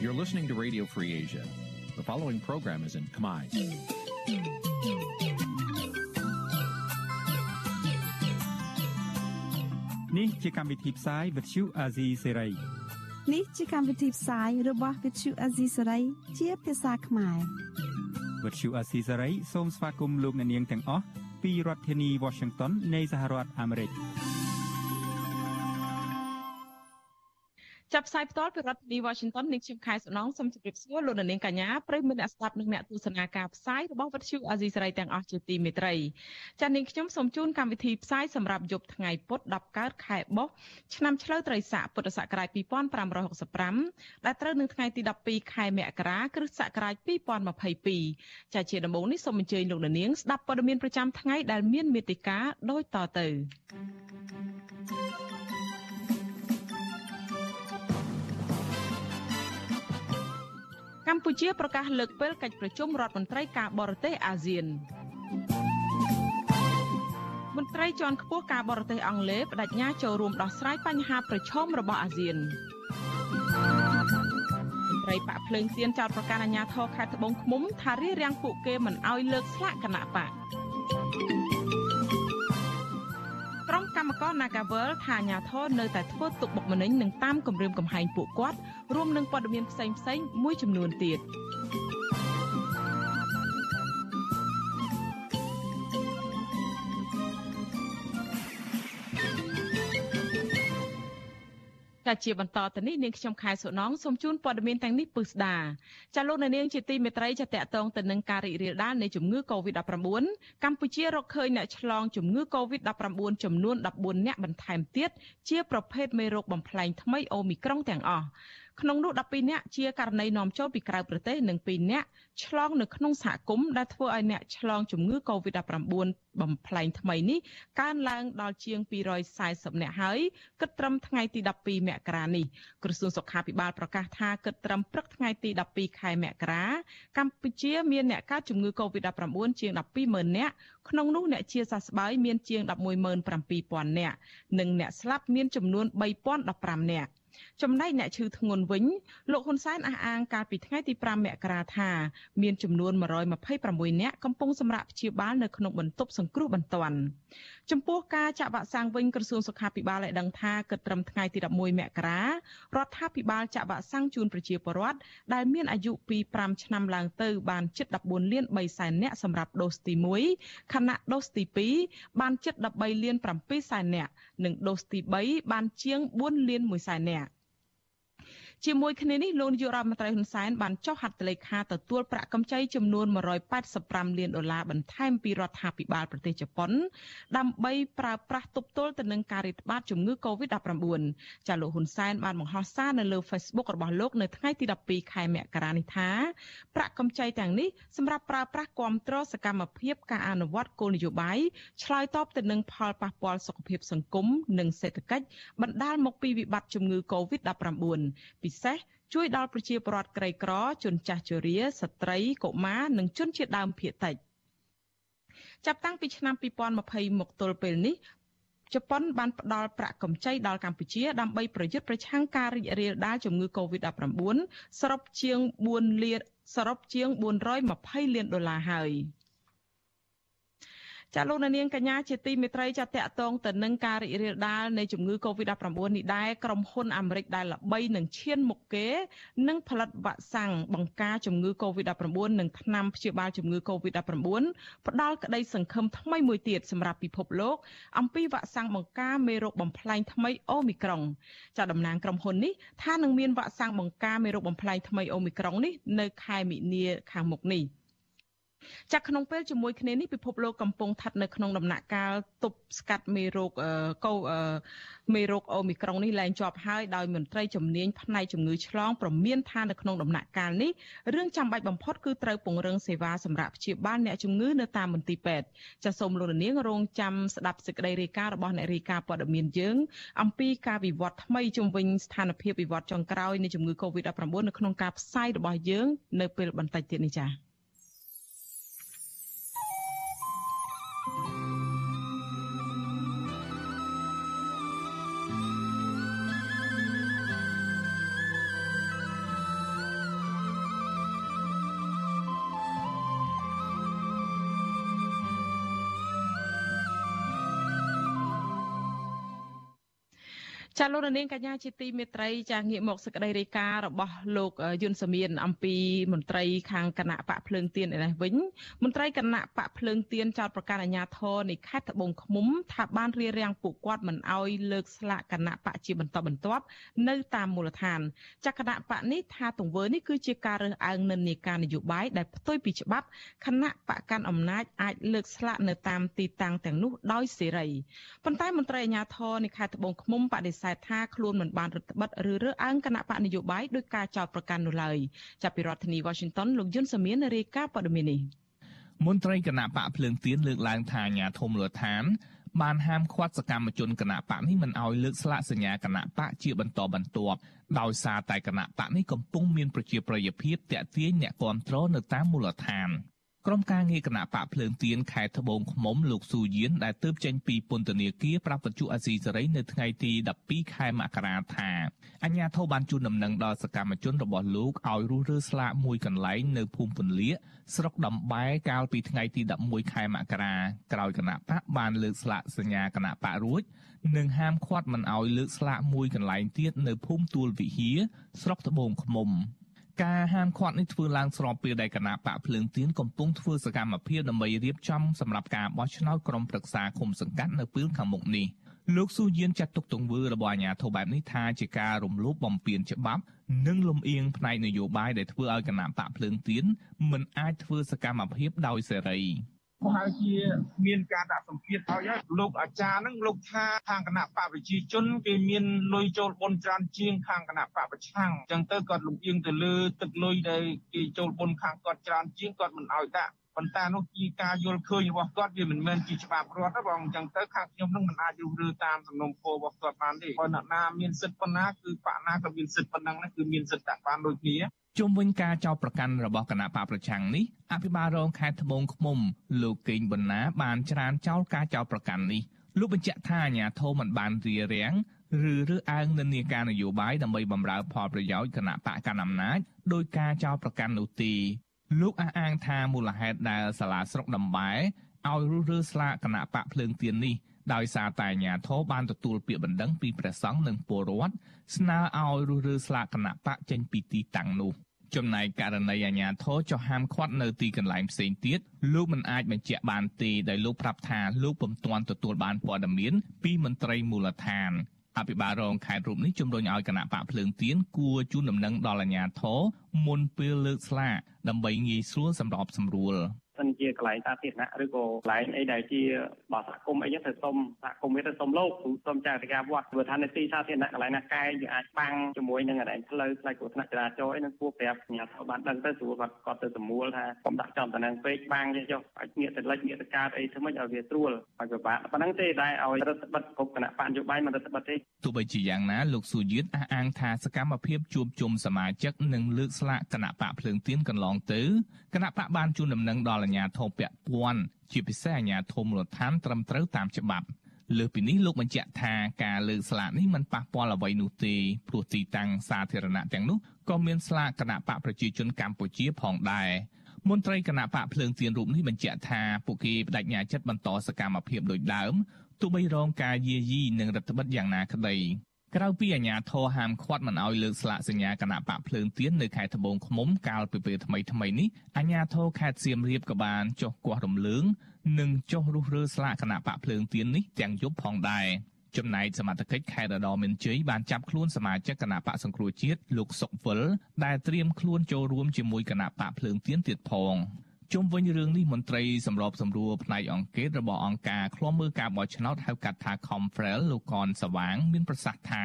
You're listening to Radio Free Asia. The following program is in Khmer. នេះជាកម្មវិធីផ្សាយ Vuthu Azizi Serai នេះជាកម្មវិធីផ្សាយរបស់ Vuthu Azizi Serai ជាភាសាខ្មែរ Vuthu Azizi Serai សូមស្វាគមន៍លោកអ្នកនាងទាំងអស់ពីរដ្ឋធានី Washington នៃសហរដ្ឋអាមេរិក។ ចាប់ផ្សាយផ្ទាល់ពីរដ្ឋធានី Washington នាងខ្ញុំខែសំណងសូមជម្រាបសួរលោកនាងកញ្ញាប្រិយមិត្តអ្នកស្ដាប់និងអ្នកទស្សនាការផ្សាយរបស់វិទ្យុអាស៊ីសេរីទាំងអស់ជាទីមេត្រីចា៎នាងខ្ញុំសូមជូនកម្មវិធីផ្សាយសម្រាប់យប់ថ្ងៃពុធ10កើតខែបុស្សឆ្នាំឆ្លូវត្រីស័កពុទ្ធសករាជ2565ដែលត្រូវនឹងថ្ងៃទី12ខែមករាគ្រិស្តសករាជ2022ចា៎ជាដំបូងនេះសូមអញ្ជើញលោកនាងស្ដាប់ព័ត៌មានប្រចាំថ្ងៃដែលមានមេតិការដូចតទៅ thank you កម្ពុជាប្រកាសលើកពេលកិច្ចប្រជុំរដ្ឋមន្ត្រីការបរទេសអាស៊ានមន្ត្រីជាន់ខ្ពស់ការបរទេសអង់គ្លេសបដិញ្ញាចូលរួមដោះស្រាយបញ្ហាប្រឈមរបស់អាស៊ានត្រីបាក់ភ្លើងទៀនចោតប្រកាសអាញាធរខេត្តត្បូងឃ្មុំថារៀបរៀងពួកគេមិនអោយលើកស្លាកគណៈបក ក្រុមកម្មករ Nagavel ថាអាញាធរនៅតែធ្វើទុកបុកម្នេញនិងតាមគម្រាមកំហែងពួកគាត់រួមនឹងព័ត៌មានផ្សេងៗមួយចំនួនទៀត ចាជាបន្តទៅនេះនាងខ្ញុំខែសុណងសូមជូនព័ត៌មានទាំងនេះពឹស្ដាចាលោកនាងជាទីមេត្រីចាតកតងទៅនឹងការរីករាលដាលនៃជំងឺ Covid-19 កម្ពុជារកឃើញអ្នកឆ្លងជំងឺ Covid-19 ចំនួន14អ្នកបន្ថែមទៀតជាប្រភេទមេរោគបំផ្លែងថ្មីអូមីក្រុងទាំងអស់ ក្នុងនោះ12នាក់ជាករណីនាំចូលពីក្រៅប្រទេសនិង2នាក់ឆ្លងនៅក្នុងសហគមន៍ដែលធ្វើឲ្យអ្នកឆ្លងជំងឺ Covid-19 បំផ្លែងថ្មីនេះកើនឡើងដល់ជាង240នាក់ហើយគិតត្រឹមថ្ងៃទី12មករានេះក្រសួងសុខាភិបាលប្រកាសថាគិតត្រឹមព្រឹកថ្ងៃទី12ខែមករាកម្ពុជាមានអ្នកកើតជំងឺ Covid-19 ជាង120,000នាក់ក្នុងនោះអ្នកជាសះស្បើយមានជាង117,000នាក់និងអ្នកស្លាប់មានចំនួន3015នាក់ ចំណែកអ្នកឈឺធ្ងន់វិញលោកហ៊ុនសែនអះអាងកាលពីថ្ងៃទី5មករាថាមានចំនួន126នាក់កំពុងសម្រាកព្យាបាលនៅក្នុងបន្ទប់សង្គ្រោះបន្ទាន់ចំពោះការចាក់វ៉ាក់សាំងវិញក្រសួងសុខាភិបាលបានដឹងថាគិតត្រឹមថ្ងៃទី11មករារដ្ឋាភិបាលចាក់វ៉ាក់សាំងជូនប្រជាពលរដ្ឋដែលមានអាយុពី5ឆ្នាំឡើងទៅបានជិត14លាន3សែននាក់សម្រាប់ដូសទី1ខណៈដូសទី2បានជិត13លាន7សែននាក់ និងដូសទី3បានជាង4លាន1សែននាក់ ជាមួយគ្នានេះលោកនាយករដ្ឋមន្ត្រីហ៊ុនសែនបានចុះហត្ថលេខាទទួលប្រាក់កម្ចីចំនួន185លានដុល្លារបន្ថែមពីរដ្ឋាភិបាលប្រទេសជប៉ុន ដើម្បីប្រើប្រាស់ទប់ទល់ទៅនឹងការរាតត្បាតជំងឺ Covid-19 ចាលោកហ៊ុនសែនបានបង្ហោះសារនៅលើ Facebook របស់លោកនៅថ្ងៃទី12ខែមករានេះថាប្រាក់កម្ចីទាំងនេះសម្រាប់ប្រើប្រាស់គាំទ្រសកម្មភាពការអនុវត្តគោលនយោបាយឆ្លើយតបទៅនឹងផលប៉ះពាល់សុខភាពសង្គមនិងសេដ្ឋកិច្ចបណ្ដាលមកពីវិបត្តិជំងឺ Covid-19 ពិសេសជួយដល់ប្រជាពលរដ្ឋក្រីក្រ ជនចាស់ជរាស្ត្រីកុមារនិងជនជាតិដើមភាគតិចចាប់តាំងពីឆ្នាំ2020មកទល់ពេលនេះជប៉ុនបានផ្ដល់ប្រាក់កម្ចីដល់កម្ពុជាដើម្បីប្រយុទ្ធប្រឆាំងការរីករាលដាលជំងឺ Covid-19 សរុបជាង4លានសរុបជាង420លានដុល្លារហើយ។ ចាលោកនាងកញ្ញាជាទីមេត្រីចាតកតងទៅនឹងការរីករាលដាលនៃជំងឺ Covid-19 នេះដែរក្រុមហ៊ុនអាមេរិកដែលល្បីនឹងឈានមុខគេនឹងផលិតវ៉ាក់សាំងបង្ការជំងឺ Covid-19 និងថ្នាំព្យាបាលជំងឺ Covid-19 ផ្ដល់ក្តីសង្ឃឹមថ្មីមួយទៀតសម្រាប់ពិភពលោកអំពីវ៉ាក់សាំងបង្ការមេរោគបំផ្លែងថ្មីអូមីក្រុងចាតំណាងក្រុមហ៊ុននេះថានឹងមានវ៉ាក់សាំងបង្ការមេរោគបំផ្លែងថ្មីអូមីក្រុងនេះនៅខែមិនិនាខាងមុខនេះ។ ចាក់ក្នុងពេលជាមួយគ្នានេះពិភពលោកកំពុងស្ថិតនៅក្នុងដំណាក់កាលទប់ស្កាត់មេរោគកូមេរោគអូមីក្រុងនេះឡើងជាប់ហើយដោយមន្ត្រីជំនាញផ្នែកជំងឺឆ្លងប្រមានថានៅក្នុងដំណាក់កាលនេះរឿងចាំបាច់បំផុតគឺត្រូវពង្រឹងសេវាសម្រាប់ព្យាបាលអ្នកជំងឺនៅតាមមន្ទីរពេទ្យចាសសូមលោកនាងរងចាំស្ដាប់សេចក្តីរាយការណ៍របស់អ្នករាយការណ៍ព័ត៌មានយើងអំពីការវិវត្តថ្មីជំវិញស្ថានភាពវិវត្តចុងក្រោយនៃជំងឺ Covid-19 នៅក្នុងការផ្សាយរបស់យើងនៅពេលបន្តិចទៀតនេះចា៎ ចាលោកនាងកញ្ញាជាទីមេត្រីចាងាកមកសេចក្តីរាយការណ៍របស់លោកយុនសមៀនអំពីមន្ត្រីខាងគណៈបកភ្លើងទៀនឯនេះវិញមន្ត្រីគណៈបកភ្លើងទៀនចោទប្រកាន់អាជ្ញាធរនៃខេត្តត្បូងឃ្មុំថាបានរៀបរៀងពួកគាត់មិនអោយលើកស្លាកគណៈបកជាបន្តបន្ទាប់នៅតាមមូលដ្ឋានចាគណៈបកនេះថាទង្វើនេះគឺជាការរើសអើងនិន្នាការនយោបាយដែលផ្ទុយពីច្បាប់គណៈបកកាន់អំណាចអាចលើកស្លាកនៅតាមទីតាំងទាំងនោះដោយសេរីប៉ុន្តែមន្ត្រីអាជ្ញាធរនៃខេត្តត្បូងឃ្មុំបដិសេធថាខ្លួនមិនបានរដ្ឋបិទឬរើសអើងគណៈបកនយោបាយដោយការចោទប្រកាន់នោះឡើយចាប់ពីរដ្ឋធានី Washington លោកយុនសាមៀនរាយការណ៍ព័ត៌មាននេះមន្ត្រីគណៈបកភ្លើងទៀនលើកឡើងថាអាញាធមលដ្ឋានបានហាមឃាត់សកម្មជនគណៈបកនេះមិនឲ្យលើកស្លាកសញ្ញាគណៈបកជាបន្តបន្ទាប់ដោយសារតែគណៈបកនេះកំពុងមានប្រជាប្រិយភាពតាក់ទាញអ្នកគាំទ្រនៅតាមមូលដ្ឋាន ក្រុមការងារគណៈបកភ្លើងទៀនខេត្តត្បូងឃ្មុំលោកស៊ូយៀនដែលទើបចេញពីពន្ធនាគារប្រាប់បច្ចុប្បន្នអាស៊ីសេរីនៅថ្ងៃទី12ខែមករាថាអញ្ញាធិបបានជូនដំណឹងដល់សកម្មជនរបស់លោកឲ្យរុះរើស្លាកមួយកន្លែងនៅភូមិពន្លាកស្រុកដំបែកាលពីថ្ងៃទី11ខែមករាក្រោយគណៈបកបានលើកស្លាកសញ្ញាគណៈបករួចនិងហាមឃាត់មិនឲ្យលើកស្លាកមួយកន្លែងទៀតនៅភូមិទួលវិហារស្រុកត្បូងឃ្មុំ ការហាមឃាត់នេះធ្វើឡើងស្របពេលដែលគណៈបកភ្លើងទៀនកំពុងធ្វើសកម្មភាពដើម្បីរៀបចំសម្រាប់ការបោះឆ្នោតក្រុមប្រឹក្សាគុំសង្កាត់នៅពេលខាងមុខនេះលោកស៊ូយៀនចាត់ទុកទង្វើរបស់អាជ្ញាធរបែបនេះថាជាការរំលោភបំពានច្បាប់ និងលំអៀងផ្នែកនយោបាយដែលធ្វើឲ្យគណៈបកភ្លើងទៀនមិនអាចធ្វើសកម្មភាពដោយសេរី ប្រហែលជាមានការដាក់សម្ពាធឲ្យលោកអាចារ្យហ្នឹងលោកថាខាងគណៈបកប្រជាជនគេមានលុយចូលបុណ្យច្រើនជាងខាងគណៈបកប្រឆាំងអញ្ចឹងទៅគាត់លំអៀងទៅលើទឹកលុយដែលគេចូលបុណ្យខាងគាត់ច្រើនជាងគាត់មិនឲ្យដាក់ ប៉ុន្តែនោះជាការយល់ឃើញរបស់គាត់វាមិនមែនជាច្បាប់រដ្ឋទេបងអញ្ចឹងទៅខាងខ្ញុំនឹងមិនអាចរុះរើតាមសំណុំពររបស់គាត់បានទេបើអ្នកណាមានសិទ្ធិប៉ុណ្ណាគឺបកណាក៏មានសិទ្ធិប៉ុណ្ណឹងដែរគឺមានសិទ្ធិដាក់បានដូចគ្នាជុំវិញការចោទប្រកាន់របស់គណៈបកប្រឆាំងនេះអភិបាលរងខេត្តត្បូងឃ្មុំលោកកេងបណ្ណាបានច្រានចោលការចោទប្រកាន់នេះលោកបញ្ជាក់ថាអាញាធមមិនបានរៀបរៀងឬរើសអើងនិន្នាការនយោបាយដើម្បីបម្រើផលប្រយោជន៍គណៈបកកណ្ដាលអំណាចដោយការចោទប្រកាន់នោះទេ លោកអះអាងថាមូលហេតុដែលសាលាស្រុកដំបែឲ្យរុះរើស្លាកគណៈបកភ្លើងទៀននេះដោយសារតែអាញាធរបានទទួលពាក្យបណ្ដឹងពីព្រះសង្ឃនិងពលរដ្ឋស្នើឲ្យរុះរើស្លាកគណៈបកចេញពីទីតាំងនោះចំណែកករណីអាញាធរចុះហាមឃាត់នៅទីកន្លែងផ្សេងទៀតលោកមិនអាចបញ្ជាក់បានទេដោយលោកប្រាប់ថាលោកពុំទាន់ទទួលបានព័ត៌មានពីមន្ត្រីមូលដ្ឋាន អភិបាលរងខេត្តរូបនេះជំរុញឲ្យគណៈបកភ្លើងទៀនគួរជូនដំណឹងដល់អាជ្ញាធរមុនពេលលើកស្លាកដើម្បីងាយស្រួលសម្របសម្រួល សិនជាកន្លែងសាធារណៈឬក៏កន្លែងអីដែលជាបើសហគមន៍អីទៅសុំសហគមន៍វាទៅសុំលោកឬសុំចារិកាវត្តព្រោះថានៅទីសាធារណៈកន្លែងណាកែយើងអាចបាំងជាមួយនឹងកន្លែងផ្លូវផ្លូវគ្រោះថ្នាក់ចរាចរណ៍អីនឹងគួរប្រាប់អាជ្ញាធរបានដឹងទៅស្រួលគាត់គាត់ទៅសម្រួលថាកុំដាក់ចំតំណែងពេកបាំងចុះអាចងាកទៅលិចងាកទៅកើតអីធ្វើម៉េចឲ្យវាស្រួលឲ្យពិបាកប៉ុណ្ណឹងទេដែលឲ្យរដ្ឋបិទគ្រប់គណៈបញ្ញោបាយមិនរដ្ឋបិទទេទោះបីជាយ៉ាងណាលោកស៊ូយៀតអះអាងថាសកម្មភាពជួបជុំសមាជិកនិងលើកស្លាកគណៈបកភ្លើងទៀនកន្លងទៅគណៈបកបានជូនដំណឹងដល់អាជ្ញាធរពាក់ព័ន្ធជាពិសេសអាជ្ញាធរមូលដ្ឋានត្រឹមត្រូវតាមច្បាប់លើសពីនេះលោកបញ្ជាក់ថាការលើកស្លាកនេះមិនប៉ះពាល់អ្វីនោះទេព្រោះទីតាំងសាធារណៈទាំងនោះក៏មានស្លាកគណៈបកប្រជាជនកម្ពុជាផងដែរមន្ត្រីគណៈបកភ្លើងទៀនរូបនេះបញ្ជាក់ថាពួកគេបដិញ្ញាចិត្តបន្តសកម្មភាពដូចដើមទោះបីរងការយាយីនិងរដ្ឋបិទយ៉ាងណាក្តី ក្រៅពីអាញាធរហាមឃាត់មិនឲ្យលើកស្លាកសញ្ញាគណៈបកភ្លើងទៀននៅខេត្តត្បូងឃ្មុំកាលពីពេលថ្មីថ្មីនេះអាញាធរខេត្តសៀមរាបក៏បានចុះគាស់រំលើងនិងចុះរុះរើស្លាកគណៈបកភ្លើងទៀននេះទាំងយប់ផងដែរចំណែកសមត្ថកិច្ចខេត្តរតមានជ័យបានចាប់ខ្លួនសមាជិកគណៈបកសង្គ្រោះជាតិលោកសុកវិលដែលត្រៀមខ្លួនចូលរួមជាមួយគណៈបកភ្លើងទៀនទៀតផង ជុំវិញរឿងនេះមន្ត្រីសម្របសម្រួលផ្នែកអង្គការរបស់អង្គការឃ្លាំមើលការបោះឆ្នោតហៅកាត់ថា Confrel លោកកនសវាង មានប្រសាសន៍ថា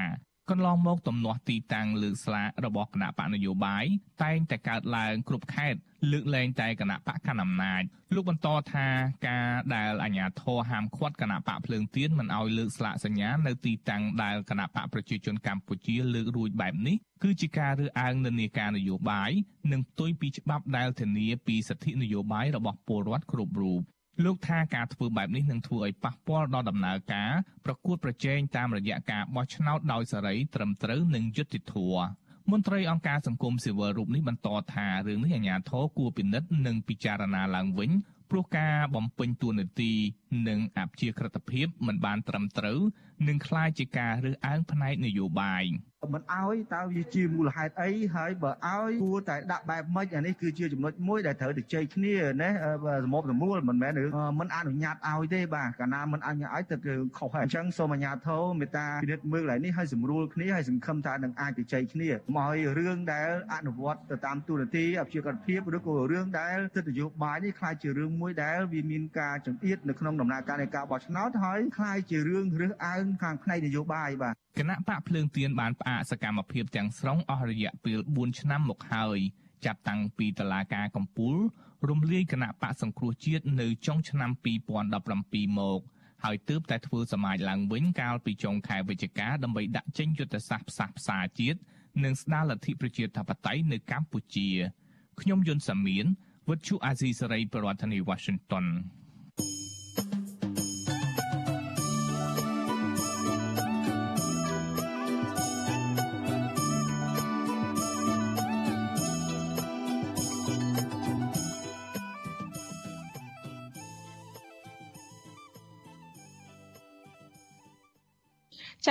កន្លងមកទំនាស់ទីតាំងលើកស្លាករបស់គណៈបកនយោបាយតែងតែកើតឡើងគ្រប់ខេត្តលើកលែងតែគណៈបកកណ្ដាលអំណាចលោកបន្តថាការដែលអាជ្ញាធរហាមឃាត់គណៈបកភ្លើងទៀនមិនឲ្យលើកស្លាកសញ្ញានៅទីតាំងដែលគណៈបកប្រជាជនកម្ពុជាលើករួចបែបនេះគឺជាការរើសអើងនិន្នាការនយោបាយនិងផ្ទុយពីច្បាប់ដែលធានាពីសិទ្ធិនយោបាយរបស់ពលរដ្ឋគ្រប់រូប លោកថាការធ្វើបែបនេះនឹងធ្វើឲ្យប៉ះពាល់ដល់ដំណើរការប្រកួតប្រជែងតាមរយៈការបោះឆ្នោតដោយសេរីត្រឹមត្រូវនិងយុត្តិធម៌មន្ត្រីអង្គការសង្គមស៊ីវិលរូបនេះបន្តថារឿងនេះអាជ្ញាធរគួរពិនិត្យនិងពិចារណាឡើងវិញព្រោះការបំពេញតួនាទី និងអព្យាក្រឹតភាពមិនបានត្រឹមត្រូវនឹងคล้ายជាការរើសអើងផ្នែកនយោបាយមិនអោយតើវាជាមូលហេតុអីហើយបើអោយគួរតែដាក់បែបម៉េចអានេះគឺជាចំណុចមួយដែលត្រូវទៅជ័យគ្នាណាសមបសមូលមិនមែនមិនអនុញ្ញាតឲ្យទេបាទកាលណាមិនអនុញ្ញាតឲ្យទៅគឺខុសហើយអញ្ចឹងសូមអាជ្ញាធរមេត្តាពិនិត្យមើលឡើងនេះឲ្យសម្រួលគ្នាហើយសង្ឃឹមថានឹងអាចទៅជ័យគ្នាមកឲ្យរឿងដែលអនុវត្តទៅតាមទូនាទីអភិជាកតភាពឬក៏រឿងដែលទិដ្ឋនយោបាយនេះខ្លាចជារឿងមួយដែលវាមានការចង្អៀតនៅក្នុង ដំណើរការនៃការបោះឆ្នោតហើយខ្លាចជារឿងរើសអើងខាងផ្នែកនយោបាយបាទគណៈបកភ្លើងទៀនបានផ្អាកសកម្មភាពទាំងស្រុងអស់រយៈពេល4ឆ្នាំមកហើយចាប់តាំងពីតឡាការកំពូលរំលាយគណៈបកសង្គ្រោះជាតិនៅចុងឆ្នាំ2017មកហើយទើបតែធ្វើសមាជឡើងវិញកាលពីចុងខែវិច្ឆិកាដើម្បីដាក់ចេញយុទ្ធសាស្ត្រផ្សះផ្សាជាតិនិងស្ដារលទ្ធិប្រជាធិបតេយ្យនៅកម្ពុជាខ្ញុំយុនសាមៀនវិទ្យុអាស៊ីសេរីប្រធានាធិបតី Washington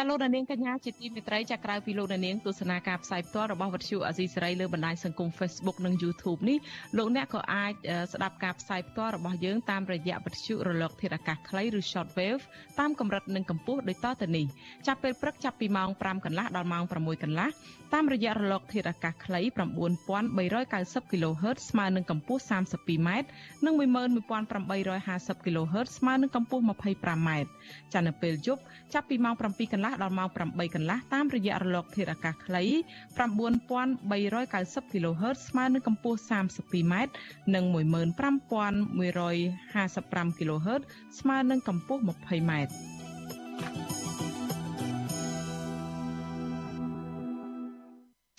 ចាលោកនាងកញ្ញាជាទីមេត្រីចាក្រៅពីលោកនាងទស្សនាការផ្សាយផ្ទាល់របស់វិទ្យុអាស៊ីសេរីលើបណ្ដាញសង្គម Facebook និង YouTube នេះលោកអ្នកក៏អាចស្ដាប់ការផ្សាយផ្ទាល់របស់យើងតាមរយៈវិទ្យុរលកធាតុអាកាសខ្លីឬ Shortwave តាមកម្រិតនិងកម្ពស់ដូចតទៅនេះចាប់ពេលព្រឹកចាប់ពីម៉ោង5កន្លះដល់ម៉ោង6កន្លះតាមរយៈរលកធាតុអាកាសខ្លី9390 kHz ស្មើនឹងកម្ពស់ 32m និង11850 kHz ស្មើនឹងកម្ពស់ 25m ចានៅពេលយប់ចាប់ពីម៉ោង7កន្លះដល់ម៉ោង8កន្លះតាមរយៈរលកធាតុអាកាសខ្លី9390 kHz ស្មើនឹងកម្ពស់ 32m និង15155 kHz ស្មើនឹងកម្ពស់ 20m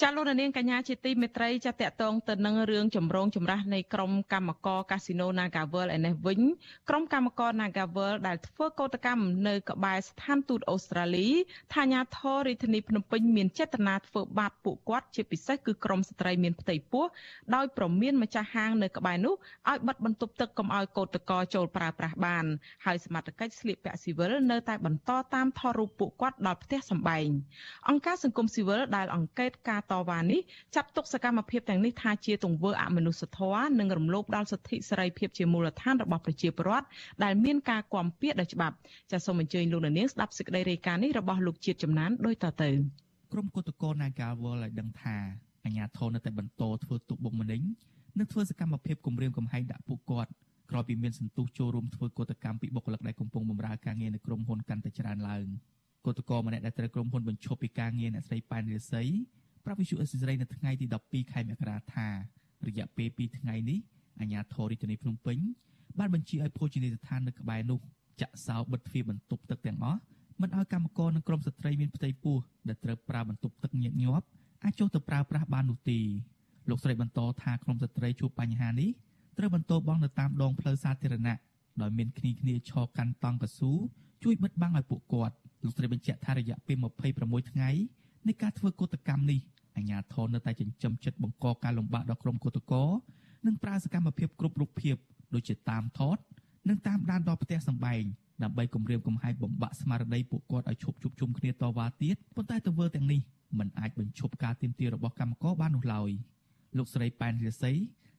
ចាលោកនាងកញ្ញាជាទីមេត្រីចាតកតងទៅនឹងរឿងចម្រូងចម្រាសនៃក្រុមកម្មករកាស៊ីណូ Nagavel ឯនេះវិញក្រុមកម្មករ Nagavel ដែលធ្វើកោតកម្មនៅក្បែរស្ថានទូតអូស្ត្រាលីថាញាធររាជធានីភ្នំពេញមានចេតនាធ្វើបាបពួកគាត់ជាពិសេសគឺក្រុមស្ត្រីមានផ្ទៃពោះដោយប្រមានម្ចាស់ហាងនៅក្បែរនោះឲ្យបិទបន្ទប់ទឹកកុំឲ្យកោតក្រចូលប្រើប្រាស់បាន ហើយសមត្ថកិច្ចស្លៀកពាក់ស៊ីវិលនៅតែបន្តតាមថតរូបពួកគាត់ដល់ផ្ទះសម្បែងអង្គការសង្គមស៊ីវិលដែលអង្កេតការតវ៉ានេះចាត់ទុកសកម្មភាពទាំងនេះថាជាទង្វើអមនុស្សធម៌និងរំលោភដល់សិទ្ធិសេរីភាពជាមូលដ្ឋានរបស់ប្រជាពលរដ្ឋដែលមានការគាំពៀដោយច្បាប់ចាសសូមអញ្ជើញលោកនាងស្ដាប់សេចក្តីរាយការណ៍នេះរបស់លោកជាតិចំណានដូចតទៅក្រុមគឧតកោ Nagawal ឲ្យដឹងថាអាញាធននៅតែបន្តធ្វើទុកបុកម្នេញនិងធ្វើសកម្មភាពគំរាមកំហែងដាក់ពួកគាត់ក្រោយពីមានសន្ទុះចូលរួមធ្វើកោតកម្មពីបុគ្គលិកដែលកំពុងបម្រើការងារនៅក្រុមហ៊ុនកាន់តែច្រើនឡើងគឧតកោម្នាក់ដែលត្រូវក្រុមហ៊ុនបញ្ឈប់ពីការងារអ្នកស្រីប៉ែនរិស័យ ប្រាប់វិសុអេស៊ីសរ៉ៃនៅថ្ងៃទី12ខែមករាថារយៈពេល2ថ្ងៃនេះអាជ្ញាធររាជធានីភ្នំពេញបានបញ្ជាឲ្យភោជនីយដ្ឋាននៅក្បែរនោះចាក់សោបិទទ្វារបន្ទប់ទឹកទាំងអស់មិនឲ្យកម្មករនិងក្រុមស្ត្រីមានផ្ទៃពោះដែលត្រូវប្រើបន្ទប់ទឹកញឹកញាប់អាចចុះទៅប្រើប្រាស់បាននោះទេលោកស្រីបន្តថាក្រុមស្ត្រីជួបបញ្ហានេះត្រូវបន្តបង់នៅតាមដងផ្លូវសាធារណៈដោយមានគ្នាគ្នាឈរកាន់តង់កស៊ូជួយបិទបាំងឲ្យពួកគាត់លោកស្រីបញ្ជាក់ថារយៈពេល26ថ្ងៃនៃការធ្វើកោតកម្មនេះ អាជ្ញាធរនៅតែចិញ្ចឹមចិត្តបង្កការលំបាកដល់ក្រុមកោតក្រនិងប្រើសកម្មភាពគ្រប់រូបភាពដូចជាតាមថតនិងតាមដានដល់ផ្ទះសម្បែងដើម្បីគម្រាមកំហែងបំបាក់ស្មារតីពួកគាត់ឲ្យឈប់ជួបជុំគ្នាតវ៉ាទៀតប៉ុន្តែទង្វើទាំងនេះមិនអាចបញ្ឈប់ការទាមទាររបស់កម្មករបាននោះឡើយលោកស្រីប៉ែនរិស័យ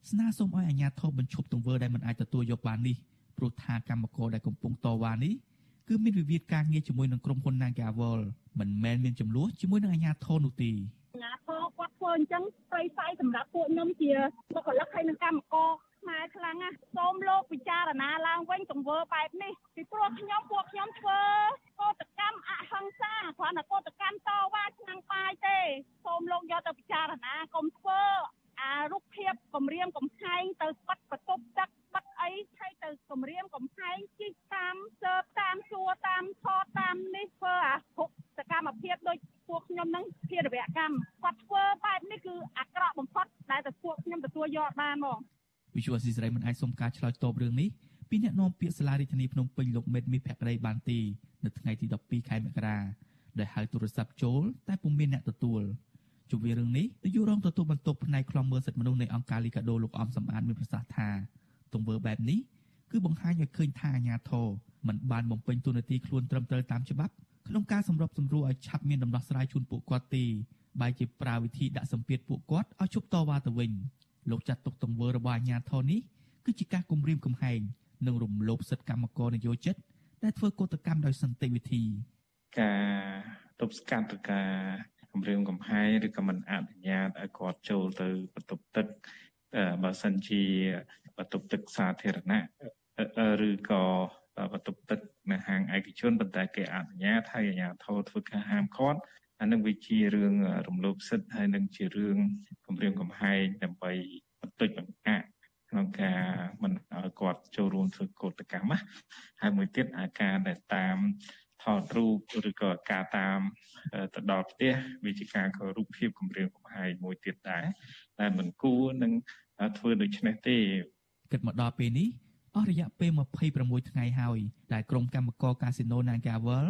ស្នើសុំឲ្យអាជ្ញាធរបញ្ឈប់ទង្វើដែលមិនអាចទទួលយកបាននេះព្រោះថាកម្មករដែលកំពុងតវ៉ានេះគឺមានវិវាទការងារជាមួយនឹងក្រុមហ៊ុន Nagawal មិនមែនមានចំនួនជាមួយនឹងអាជ្ញាធរនោះទេអាញាធរគាត់ធ្វើអញ្ចឹងស្រីស័យសម្រាប់ពួកខ្ញុំជាបុគ្គលិកហើយនឹងកម្មករខ្មែរខ្លាំងណាស់សូមលោកពិចារណាឡើងវិញទង្វើបែបនេះពីព្រោះខ្ញុំពួកខ្ញុំធ្វើកោតកម្មអហិង្សាគ្រាន់តែកោតកម្មតវ៉ាឆ្នាំងបាយទេសូមលោកយកទៅពិចារណាកុំធ្វើអារូបភាពគម្រាមកំហែងទៅបាត់បន្ទប់ទឹកបាត់អីហើយទៅគម្រាមកំហែងជីកតាមសើបតាមសួរតាមថតតាមនេះធ្វើអាគ្រប់សកម្មភាពដូចពួកខ្ញុំនឹងភារវកម្មគាត់ធ្វើបែបនេះគឺអាក្រក់បំផុតដែលតែពួកខ្ញុំទទួលយកបានហ្មង វិសុវស៊ីស្រីមិនអាចសុំការឆ្លើយតបរឿងនេះពីអ្នកនាំពាក្យសាលារដ្ឋាភិបាលភ្នំពេញលោកមេតមីភក្តីបានទីនៅថ្ងៃទី12ខែមករាដែលហៅទូរស័ព្ទចូលតែពុំមានអ្នកទទួលជុំវិញរឿងនេះនាយករងទទួលបន្ទុកផ្នែកខ្លំមើលសិទ្ធិមនុស្សនៃអង្គការលីកាដូលោកអំសំអាតមានប្រសាសន៍ថាទង្វើបែបនេះគឺបង្ហាញឲ្យឃើញថាអាញាធរមិនបានបំពេញតួនាទីខ្លួនត្រឹមត្រូវតាមច្បាប់ក្នុងការសម្របសម្រួលឲ្យឆាប់មានដំណោះស្រាយជូនពួកគាត់ទេបែរជាប្រើវិធីដាក់សម្ពាធពួកគាត់ឲ្យជប់តវ៉ាទៅវិញ លោកចាត់ទុកទង្វើរបស់អាជ្ញាធរនេះគឺជាការគំរាមកំហែងនិងរំលោភសិទ្ធិកម្មករនយោជិតដែលធ្វើកោតកម្មដោយសន្តិវិធីការទប់ស្កាត់ឬការគម្រាមកំហែងឬក៏មិនអនុញ្ញាតឲ្យគាត់ចូលទៅបន្ទប់ទឹកបើសិនជាបន្ទប់ទឹកសាធារណៈឬក៏បន្ទប់ទឹកនៅហាងឯកជនប៉ុន្តែគេអនុញ្ញាតឲ្យអាជ្ញាធរធ្វើការហាមឃាត់ អានឹងវាជារឿងរំលោភសិទ្ធិហើយនឹងជារឿងគម្រាមកំហែងដើម្បីបន្តិចបង្អាក់ក្នុងការមិនឲ្យគាត់ចូលរួមធ្វើកោតកម្មណាហើយមួយទៀតអាការដែលតាមថតរូបឬក៏ការតាមទៅដល់ផ្ទះវាជាការគោរពភាពគម្រាមកំហែងមួយទៀតដែរតែមិនគួរនឹងធ្វើដូច្នេះទេគិតមកដល់ពេលនេះអស់រយៈពេល26ថ្ងៃហើយដែលក្រុមកម្មការកាស៊ីណូ Nagavel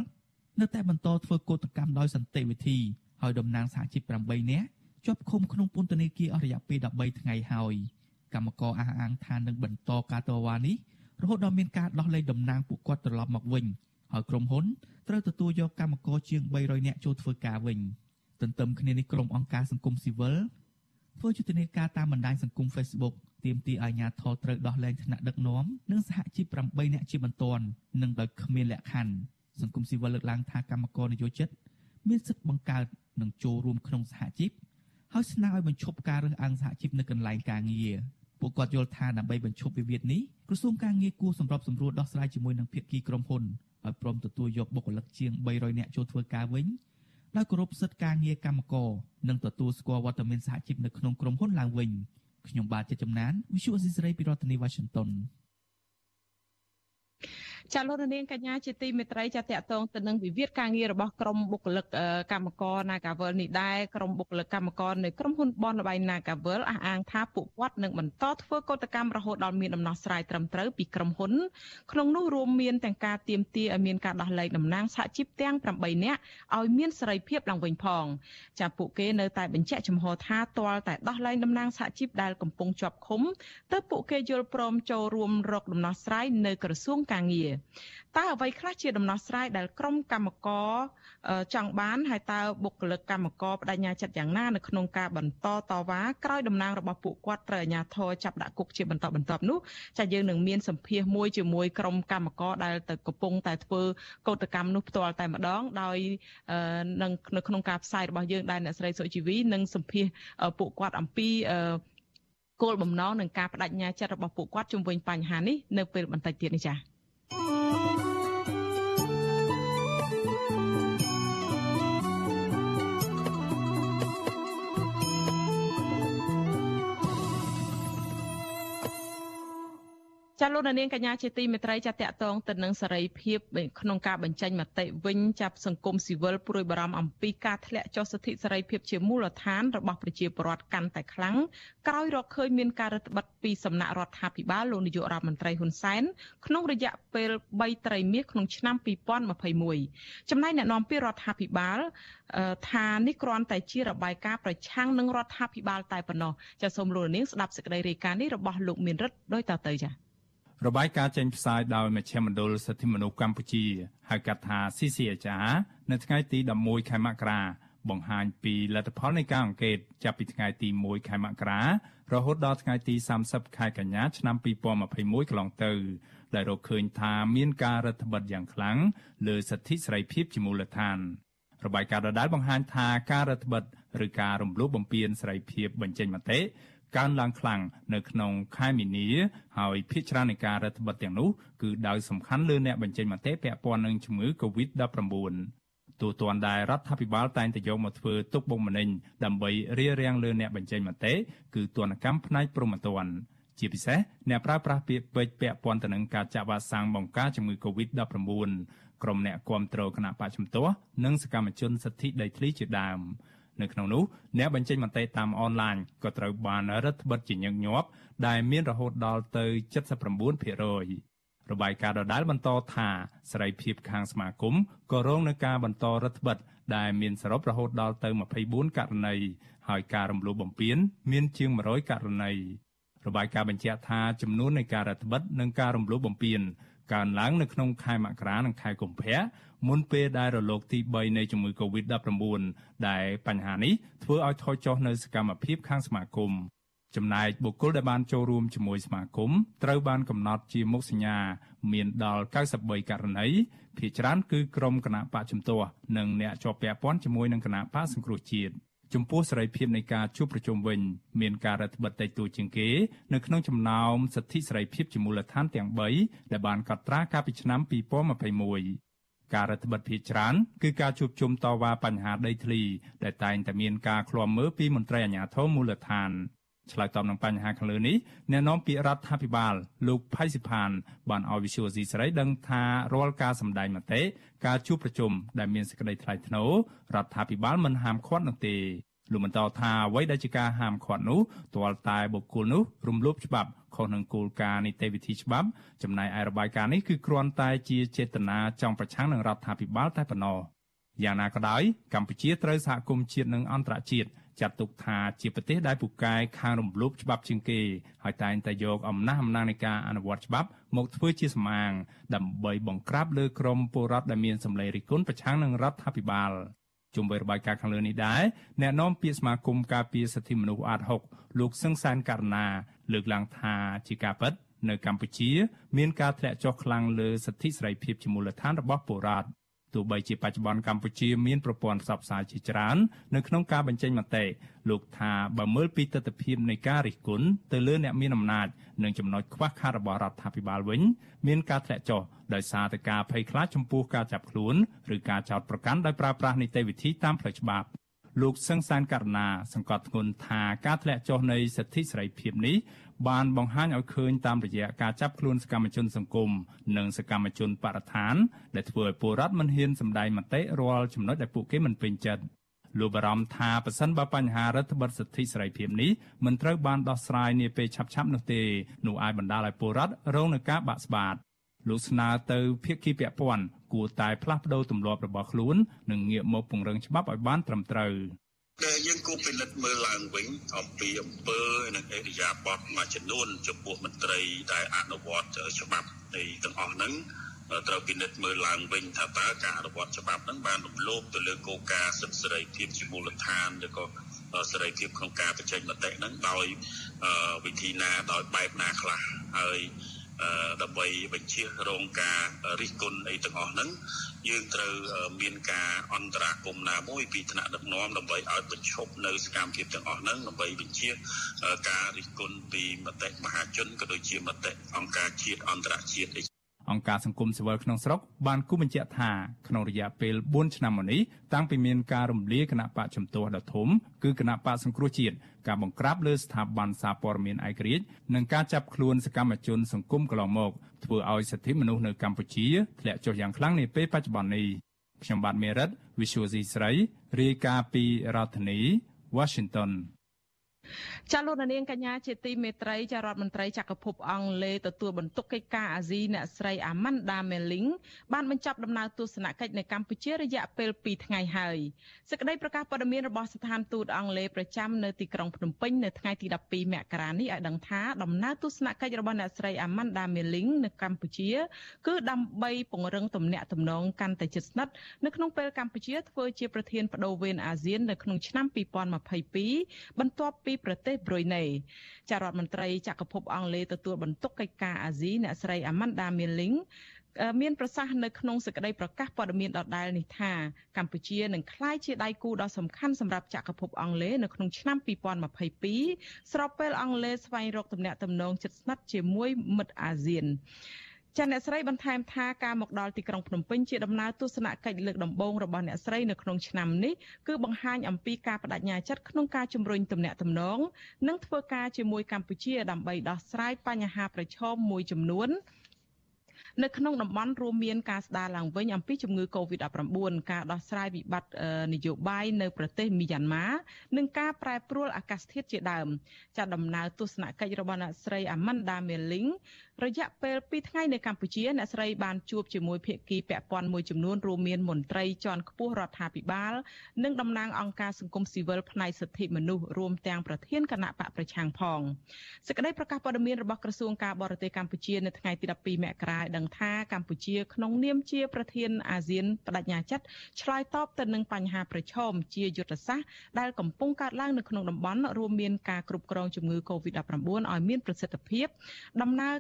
នៅតែបន្តធ្វើកោតកម្មដោយសន្តិវិធីហើយតំណាងសហជីព8នាក់ជាប់ឃុំក្នុងពន្ធនាគារអស់រយៈពេល13ថ្ងៃហើយកម្មករអះអាងថានឹងបន្តការតវ៉ានេះរហូតដល់មានការដោះលែងតំណាងពួកគាត់ត្រឡប់មកវិញហើយក្រុមហ៊ុនត្រូវទទួលយកកម្មករជាង300នាក់ចូលធ្វើការវិញទន្ទឹមគ្នានេះក្រុមអង្គការសង្គមស៊ីវិលធ្វើយុទ្ធនាការតាមបណ្ដាញសង្គម Facebook ទាមទារឲ្យអាជ្ញាធរត្រូវដោះលែងថ្នាក់ដឹកនាំនិងសហជីព8នាក់ជាបន្ទាន់និងដោយគ្មានលក្ខខណ្ឌ សង្គមស៊ីវិលលើកឡើងថាកម្មករនយោជិតមានសិទ្ធិបង្កើតនិងចូលរួមក្នុងសហជីពហើយស្នើឲ្យបញ្ឈប់ការរើសអើងសហជីពនៅកន្លែងការងារពួកគាត់យល់ថាដើម្បីបញ្ឈប់វិវាទនេះក្រសួងការងារគួរសម្របសម្រួលដោះស្រាយជាមួយនឹងភាគីក្រុមហ៊ុនឲ្យព្រមទទួលយកបុគ្គលិកជាង300នាក់ចូលធ្វើការវិញដោយគោរពសិទ្ធិការងារកម្មករនិងទទួលស្គាល់វត្តមានសហជីពនៅក្នុងក្រុមហ៊ុនឡើងវិញខ្ញុំបាទជាចំណាន Visual Assisray ពីរដ្ឋធានី Washington ចាលោកនាងកញ្ញាជាទីមេត្រីចាតកតងទៅនឹងវិវាទការងាររបស់ក្រមបុគ្គលិកកម្មករ Nagavel នេះដែរក្រមបុគ្គលិកកម្មករនៅក្រុមហ៊ុនបនលបៃ Nagavel អះអាងថាពួកគាត់នឹងបន្តធ្វើកោតកម្មរហូតដល់មានដំណោះស្រាយត្រឹមត្រូវពីក្រុមហ៊ុនក្នុងនោះរួមមានទាំងការទៀមទាឲ្យមានការដោះលែងតំណាងសហជីពទាំង8នាក់ឲ្យមានសេរីភាពឡើងវិញផងចាពួកគេនៅតែបញ្ជាក់ចំហថាទាល់តែដោះលែងតំណាងសហជីពដែលកំពុងជាប់ឃុំទើបពួកគេយល់ព្រមចូលរួមរកដំណោះស្រាយនៅក្រសួងការងារតើអ្វីខ្លះជាដំណោះស្រាយដែលក្រុមកម្មករចង់បានហើយតើបុគ្គលិកកម្មករបដិញ្ញាចិត្តយ៉ាងណានៅក្នុងការបន្តតវ៉ាក្រោយតំណាងរបស់ពួកគាត់ត្រូវអាជ្ញាធរចាប់ដាក់គុកជាបន្តបន្ទាប់នោះចាយើងនឹងមានសម្ភាសមួយជាមួយក្រុមកម្មករដែលទៅកំពុងតែធ្វើកោតកម្មនោះផ្ទាល់តែម្ដងដោយនឹងនៅក្នុងការផ្សាយរបស់យើងដែលអ្នកស្រីសុជីវីនឹងសម្ភាសពួកគាត់អំពីគោលបំណងនិងការបដិញ្ញាចិត្តរបស់ពួកគាត់ជុំវិញបញ្ហានេះនៅពេលបន្តិចទៀតនេះចា៎ Música ចាលោកនាងកញ្ញាជាទីមេត្រីចាតកតងទៅនឹងសេរីភាពក្នុងការបញ្ចេញមតិវិញចាប់សង្គមស៊ីវិលព្រួយបារម្ភអំពីការធ្លាក់ចុះសិទ្ធិសេរីភាពជាមូលដ្ឋានរបស់ប្រជាពលរដ្ឋកាន់តែខ្លាំងក្រោយរកឃើញមានការរឹតបន្តឹងពីសំណាក់រដ្ឋាភិបាលលោកនាយករដ្ឋមន្ត្រីហ៊ុនសែនក្នុងរយៈពេល3ត្រីមាសក្នុងឆ្នាំ2021ចំណែកអ្នកនាំពាក្យរដ្ឋាភិបាលថានេះគ្រាន់តែជារបាយការណ៍ប្រឆាំងនឹងរដ្ឋាភិបាលតែប៉ុណ្ណោះចាសូមលោកនាងស្ដាប់សេចក្តីរាយការណ៍នេះរបស់លោកមានរិទ្ធដោយតទៅចា របាយការណ៍ចេញផ្សាយដោយមជ្ឈមណ្ឌលសិទ្ធិមនុស្សកម្ពុជាហៅកាត់ថា CCHR នៅថ្ងៃទី11ខែមករាបង្ហាញពីលទ្ធផលនៃការអង្កេតចាប់ពីថ្ងៃទី1ខែមករារហូតដល់ថ្ងៃទី30ខែកញ្ញាឆ្នាំ2021កន្លងទៅ ដែលរកឃើញថាមានការរដ្ឋបិទយ៉ាងខ្លាំងលើសិទ្ធិសេរីភាពជាមូលដ្ឋានរបាយការណ៍ដដែលបង្ហាញថាការរដ្ឋបិទឬការរំលោភបំពានសេរីភាពបញ្ចេញមតិ កើនឡើងខ្លាំងនៅក្នុងខែមីនាហើយភាគច្រើននៃការរដ្ឋបတ်ទាំងនោះគឺដោយសំខាន់លើអ្នកបញ្ចេញមតិពាក់ព័ន្ធនឹងជំងឺ Covid-19 ទូទាត់ដែលរដ្ឋាភិបាលតែងតែយកមកធ្វើទុកបុកម្នេញដើម្បីរារាំងលើអ្នកបញ្ចេញមតិគឺទណ្ឌកម្មផ្នែកព្រហ្មទណ្ឌជាពិសេសអ្នកប្រើប្រាស់ពាក្យពេចន៍ពាក់ព័ន្ធទៅនឹងការចាក់វ៉ាក់សាំងបង្ការជំងឺ Covid-19 ក្រុមអ្នកគាំទ្រគណៈបច្ចុប្បន្ននិងសកម្មជនសិទ្ធិដីធ្លីជាដើម នៅក្នុងនោះអ្នកបញ្ចេញមតិតាមអនឡាញក៏ត្រូវបានរដ្ឋបិទជាញឹកញាប់ដែលមានរហូតដល់ទៅ79%របាយការណ៍ដដែលបន្តថាសេរីភាពខាងសមាគមក៏រងនឹងការបន្តរដ្ឋបិទដែលមានសរុបរហូតដល់ទៅ24ករណីហើយការរំលោភបំពានមានជាង100ករណីរបាយការណ៍បញ្ជាក់ថាចំនួននៃការរដ្ឋបិទនិងការរំលោភបំពានកើនឡើងនៅក្នុងខែមករានិងខែកុម្ភៈ មុនពេលដែលរលកទី3នៃជំងឺ Covid-19 ដែលបញ្ហានេះធ្វើឲ្យថយចុះនៅសកម្មភាពខាងសមាគមចំណែកបុគ្គលដែលបានចូលរួមជាមួយសមាគមត្រូវបានកំណត់ជាមុខសញ្ញា មានដល់93ករណីភាគច្រើនគឺក្រុមគណៈបកជំទាស់និងអ្នកជាប់ពាក់ព័ន្ធជាមួយនឹងគណៈបកសង្គ្រោះជាតិចំពោះសេរីភាពនៃការជួបប្រជុំវិញ មានការរដ្ឋបិទតិចតួចជាងគេនៅក្នុងចំណោមសិទ្ធិសេរីភាពជាមូលដ្ឋានទាំង3ដែលបានកត់ត្រាកាលពីឆ្នាំ2021 ការរដ្ឋបិទភាគច្រើនគឺការជួបជុំតវ៉ាបញ្ហាដីធ្លីដែលតែងតែមានការឃ្លាំមើលពីមន្ត្រីអាជ្ញាធរមូលដ្ឋានឆ្លើយតបនឹងបញ្ហាខាងលើនេះអ្នកនាំពាក្យរដ្ឋាភិបាលលោកផៃសិផានបានឲ្យវិសុវស៊ីសេរីដឹងថារាល់ការសម្ដែងមតិការជួបប្រជុំដែលមានសេចក្តីថ្លៃថ្នូររដ្ឋាភិបាលមិនហាមឃាត់នោះទេ លោកបន្តថាអ្វីដែលជាការហាមឃាត់នោះទាល់តែបុគ្គលនោះរំលោភច្បាប់ខុសនឹងគោលការណ៍នីតិវិធីច្បាប់ចំណែកឯរបាយការណ៍នេះគឺគ្រាន់តែជាចេតនាចង់ប្រឆាំងនឹងរដ្ឋាភិបាលតែប៉ុណ្ណោះយ៉ាងណាក៏ដោយកម្ពុជាត្រូវសហគមន៍ជាតិនិងអន្តរជាតិចាត់ទុកថាជាប្រទេសដែលពូកែខាងរំលោភច្បាប់ជាងគេហើយតែងតែយកអំណះអំណាងនៃការអនុវត្តច្បាប់មកធ្វើជាសម្អាងដើម្បីបង្ក្រាបលើក្រមពលរដ្ឋដែលមានសម្លេងរិះគន់ប្រឆាំងនឹងរដ្ឋាភិបាល ជុំវិញរបាយការណ៍ខាងលើនេះដែរអ្នកនាំពាក្យសមាគមការពារសិទ្ធិមនុស្សអាត6លោកសឹងសានករណាលើកឡើងថាជាការពិតនៅកម្ពុជា មានការធ្លាក់ចុះខ្លាំងលើសិទ្ធិសេរីភាពជាមូលដ្ឋានរបស់ពលរដ្ឋ ទោះបីជាបច្ចុប្បន្នកម្ពុជាមានប្រព័ន្ធផ្សព្វផ្សាយជាច្រើននៅក្នុងការបញ្ចេញមតិលោកថាបើមើលពីទស្សនវិជ្ជានៃការរិះគន់ទៅលើអ្នកមានអំណាចនិងចំណុចខ្វះខាតរបស់រដ្ឋាភិបាលវិញមានការធ្លាក់ចុះដោយសារតែការភ័យខ្លាចចំពោះការចាប់ខ្លួនឬការចោទប្រកាន់ដោយប្រើប្រាស់នីតិវិធីតាមផ្លូវច្បាប់លោកសឹងសានករណាសង្កត់ធ្ងន់ថាការធ្លាក់ចុះនៃសិទ្ធិសេរីភាពនេះ បានបង្ហាញឲ្យឃើញតាមរយៈការចាប់ខ្លួនសកម្មជនសង្គមនិងសកម្មជនបរិស្ថានដែលធ្វើឲ្យពលរដ្ឋមិនហ៊ានសម្ដែងមតិរាល់ចំណុចដែលពួកគេមិនពេញចិត្តលោកបារម្ភថាប្រសិនបើបញ្ហារដ្ឋបတ်សិទ្ធិសេរីភាពនេះមិនត្រូវបានដោះស្រាយនាពេលឆាប់ៗនោះទេនោះអាចបណ្ដាលឲ្យពលរដ្ឋរងនឹងការបាក់ស្បាតលោកស្នើទៅភាគីពាក់ព័ន្ធគួរតែផ្លាស់ប្តូរទម្លាប់របស់ខ្លួននិងងាកមកពង្រឹងច្បាប់ឲ្យបានត្រឹមត្រូវ ដែលយើងគួរពិនិត្យមើលឡើងវិញអំពីអំពើនិងអេរិយាបថមួយចំនួនចំពោះមន្ត្រីដែលអនុវត្តច្បាប់នៃទាំងអស់ហ្នឹងត្រូវពិនិត្យមើលឡើងវិញថាតើការអនុវត្តច្បាប់ហ្នឹងបានរំលោភទៅលើគោលការណ៍សិទ្ធិសេរីភាពជាមូលដ្ឋានឬក៏សេរីភាពក្នុងការបញ្ចេញមតិហ្នឹងដោយវិធីណាដោយបែបណាខ្លះហើយ ដើម្បីបញ្ជារងការរិះគន់អីទាំងអស់ហ្នឹងយើងត្រូវមានការអន្តរាគមន៍ណាមួយពីថ្នាក់ដឹកនាំដើម្បីឲ្យបញ្ឈប់នៅសកម្មភាពទាំងអស់ហ្នឹងដើម្បីបញ្ជាការរិះគន់ពីមតិមហាជនក៏ដូចជាមតិអង្គការជាតិអន្តរជាតិ អីអង្គការសង្គមស៊ីវិលក្នុងស្រុកបានគូបញ្ជាក់ថាក្នុងរយៈពេល4ឆ្នាំមកនេះតាំងពីមានការរំលាយគណៈបកជំទាស់ដ៏ធំគឺគណៈបកសង្គ្រោះជាតិការបង្ក្រាបលើស្ថាប័នសារព័ត៌មានឯករាជ្យនិងការចាប់ខ្លួនសកម្មជនសង្គមកន្លងមកធ្វើឲ្យសិទ្ធិមនុស្សនៅកម្ពុជាធ្លាក់ចុះយ៉ាងខ្លាំងនាពេលបច្ចុប្បន្ននេះខ្ញុំបាទមេរិត Visual C ស្រីរាយការណ៍ពីរដ្ឋធានី Washington ចាលោកនាងកញ្ញាជាទីមេត្រីចារដ្ឋមន្ត្រីចក្រភពអង់គ្លេសទទួលបន្ទុកកិច្ចការអាស៊ីអ្នកស្រី Amanda Melling បានបញ្ចប់ដំណើរទស្សនកិច្ចនៅកម្ពុជារយៈពេល2ថ្ងៃហើយសេចក្តីប្រកាសព័ត៌មានរបស់ស្ថានទូតអង់គ្លេសប្រចាំនៅទីក្រុងភ្នំពេញនៅថ្ងៃទី12មករានេះឲ្យដឹងថាដំណើរទស្សនកិច្ចរបស់អ្នកស្រី Amanda Melling នៅកម្ពុជា គឺដើម្បីពង្រឹងទំនាក់ទំនងកាន់តែជិតស្និទ្ធនៅក្នុងពេលកម្ពុជាធ្វើជាប្រធានបដូវវេនអាស៊ាននៅក្នុងឆ្នាំ2022បន្ទាប់ពីប្រទេសប្រ៊ុយណេចារដ្ឋមន្ត្រីចក្រភពអង់គ្លេសទទួលបន្ទុកកិច្ចការអាស៊ីអ្នកស្រី Amanda Milling មានប្រសាសន៍នៅក្នុងសេចក្តីប្រកាសព័ត៌មានដដែលនេះថាកម្ពុជានឹងក្លាយជាដៃគូដ៏សំខាន់សម្រាប់ចក្រភពអង់គ្លេសនៅក្នុងឆ្នាំ2022ស្របពេលអង់គ្លេសស្វែងរកទំនាក់ទំនងជិតស្និទ្ធជាមួយមិត្តអាស៊ាន ចាអ្នកស្រីបន្ថែមថាការមកដល់ទីក្រុងភ្នំពេញជាដំណើរទស្សនកិច្ចលើកដំបូងរបស់អ្នកស្រីនៅក្នុងឆ្នាំនេះគឺបង្ហាញអំពីការបដិញ្ញាចិត្តក្នុងការជំរុញទំនាក់ទំនងនិងធ្វើការជាមួយកម្ពុជាដើម្បីដោះស្រាយបញ្ហាប្រឈមមួយចំនួននៅក្នុងតំបន់រួមមានការស្ដារឡើងវិញអំពីជំងឺ Covid-19 ការដោះស្រាយវិបត្តិនយោបាយនៅប្រទេសមីយ៉ាន់ម៉ានិងការប្រែប្រួលអាកាសធាតុជាដើមចាត់ដំណើរទស្សនកិច្ចរបស់អ្នកស្រី Amanda Melling រយៈពេល2ថ្ងៃនៅកម្ពុជាអ្នកស្រីបានជួបជាមួយភាគីពាក់ព័ន្ធមួយចំនួនរួមមានមន្ត្រីជាន់ខ្ពស់រដ្ឋាភិបាល និងតំណាងអង្គការសង្គមស៊ីវិលផ្នែកសិទ្ធិមនុស្សរួមទាំងប្រធានគណៈបកប្រឆាំងផងសេចក្តីប្រកាសព័ត៌មានរបស់ក្រសួងការបរទេសកម្ពុជានៅថ្ងៃទី12មករាឲ្យដឹងថាកម្ពុជាក្នុងនាមជាប្រធានអាស៊ានបដិញ្ញាចិត្តឆ្លើយតបទៅនឹងបញ្ហាប្រឈមជាយុទ្ធសាស្ត្រដែលកំពុងកើតឡើងនៅក្នុងតំបន់រួមមានការគ្រប់គ្រងជំងឺ Covid-19 ឲ្យមានប្រសិទ្ធភាពដំណើរ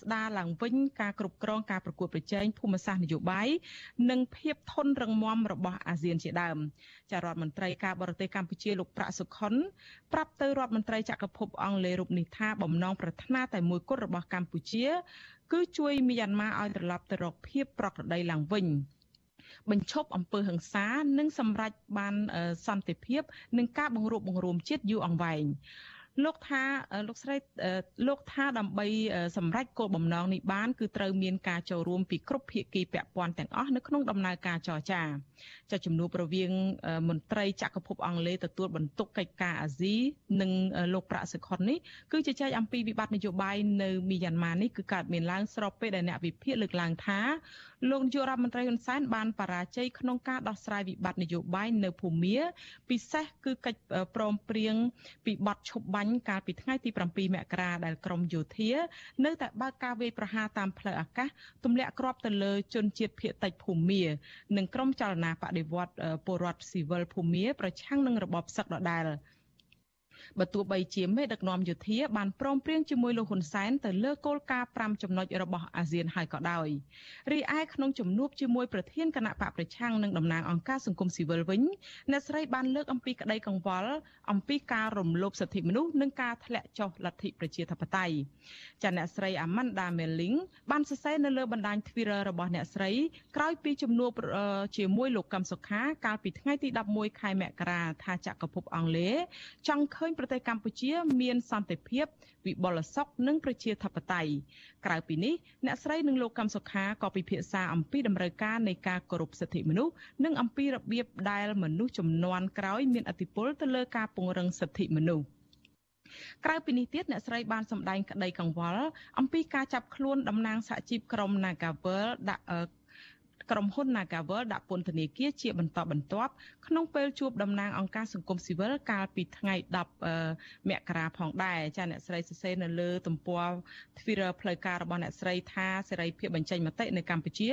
ស្ដារឡើងវិញការគ្រប់គ្រងការប្រកួតប្រជែងភូមិសាស្ត្រនយោបាយនិងភាពធន់រឹងមាំរបស់អាស៊ានជាដើមចារដ្ឋមន្ត្រីការបរទេសកម្ពុជាលោកប្រាក់សុខុនប្រាប់ទៅរដ្ឋមន្ត្រីចក្រភពអង់គ្លេសរូបនេះថាបំណងប្រាថ្នាតែមួយគត់របស់កម្ពុជា គឺជួយមីយ៉ាន់ម៉ាឲ្យត្រឡប់ទៅរកភាពប្រក្រតីឡើងវិញបញ្ឈប់អំពើហិង្សានិងសម្រេចបានសន្តិភាពនិងការបង្រួបបង្រួមជាតិយូរអង្វែង លោកថាលោកស្រីលោកថាដើម្បីសម្រេចគោលបំណងនេះបានគឺត្រូវមានការចូលរួមពីគ្រប់ភាគីពាក់ព័ន្ធទាំងអស់នៅក្នុងដំណើរការចរចាចាជំនួបរវាងមន្ត្រីចក្រភពអង់គ្លេសទទួលបន្ទុកកិច្ចការអាស៊ីនិងលោកប្រាក់សុខុននេះគឺជជែកអំពីវិបត្តិនយោបាយនៅមីយ៉ាន់ម៉ានេះគឺកើតមានឡើងស្របពេលដែលអ្នកវិភាគលើកឡើងថាលោកនាយករដ្ឋមន្ត្រីហ៊ុនសែនបានបរាជ័យក្នុងការដោះស្រាយវិបត្តិនយោបាយនៅភូមាពិសេសគឺកិច្ចព្រមព្រៀងពីបទឈប់បាញ់កាលពីថ្ងៃទី7មករាដែលក្រមយោធានៅតែបើកការវាយប្រហារតាមផ្លូវអាកាសទម្លាក់គ្រាប់ទៅលើជនជាតិភៀតតិចភូមានិងក្រមចលនាបដិវត្តពលរដ្ឋស៊ីវិលភូមា ប្រឆាំងនឹងរបបសឹកដដែល បើទោះបីជាមេដឹកនាំយោធាបានព្រមព្រៀងជាមួយលោកហ៊ុនសែនទៅលើគោលការណ៍5ចំណុចរបស់អាស៊ានហើយក៏ដោយរីឯក្នុងជំនួបជាមួយប្រធានគណៈបកប្រឆាំងនិងតំណាងអង្គការសង្គមស៊ីវិលវិញអ្នកស្រីបានលើកអំពីក្តីកង្វល់អំពីការរំលោភសិទ្ធិមនុស្សនិងការធ្លាក់ចុះលទ្ធិប្រជាធិបតេយ្យចាអ្នកស្រី Amanda Melling បានសរសេរនៅលើបណ្ដាញ Twitter របស់អ្នកស្រីក្រោយពីជំនួបជាមួយលោកកឹមសុខាកាលពីថ្ងៃទី11ខែមករាថាចក្រភពអង់គ្លេសចង់ឃើញប្រទេសកម្ពុជា មានសន្តិភាព វិបុលសុខនិងប្រជាធិបតេយ្យក្រៅពីនេះអ្នកស្រីនិងលោកកំសុខាក៏ពិភាក្សាអំពីដំណើរការនៃការគោរពសិទ្ធិមនុស្សនិងអំពីរបៀបដែលមនុស្សចំនួនក្រោយមានអធិបុលទៅលើការពង្រឹងសិទ្ធិមនុស្សក្រៅពីនេះទៀតអ្នកស្រីបានសម្ដែងក្តីកង្វល់អំពីការចាប់ខ្លួនតំណាងសហជីពក្រុម Nagavel ដាក់ ក្រុមហ៊ុន Nagavel ដាក់ពន្ធនាគារជាបន្តបន្ទាប់ក្នុងពេលជួបតំណាងអង្គការសង្គមស៊ីវិលកាលពីថ្ងៃ10មករាផងដែរចាអ្នកស្រីសរសេរនៅលើទំព័រ Twitter ផ្លូវការរបស់អ្នកស្រីថាសេរីភាពបញ្ចេញមតិនៅកម្ពុជា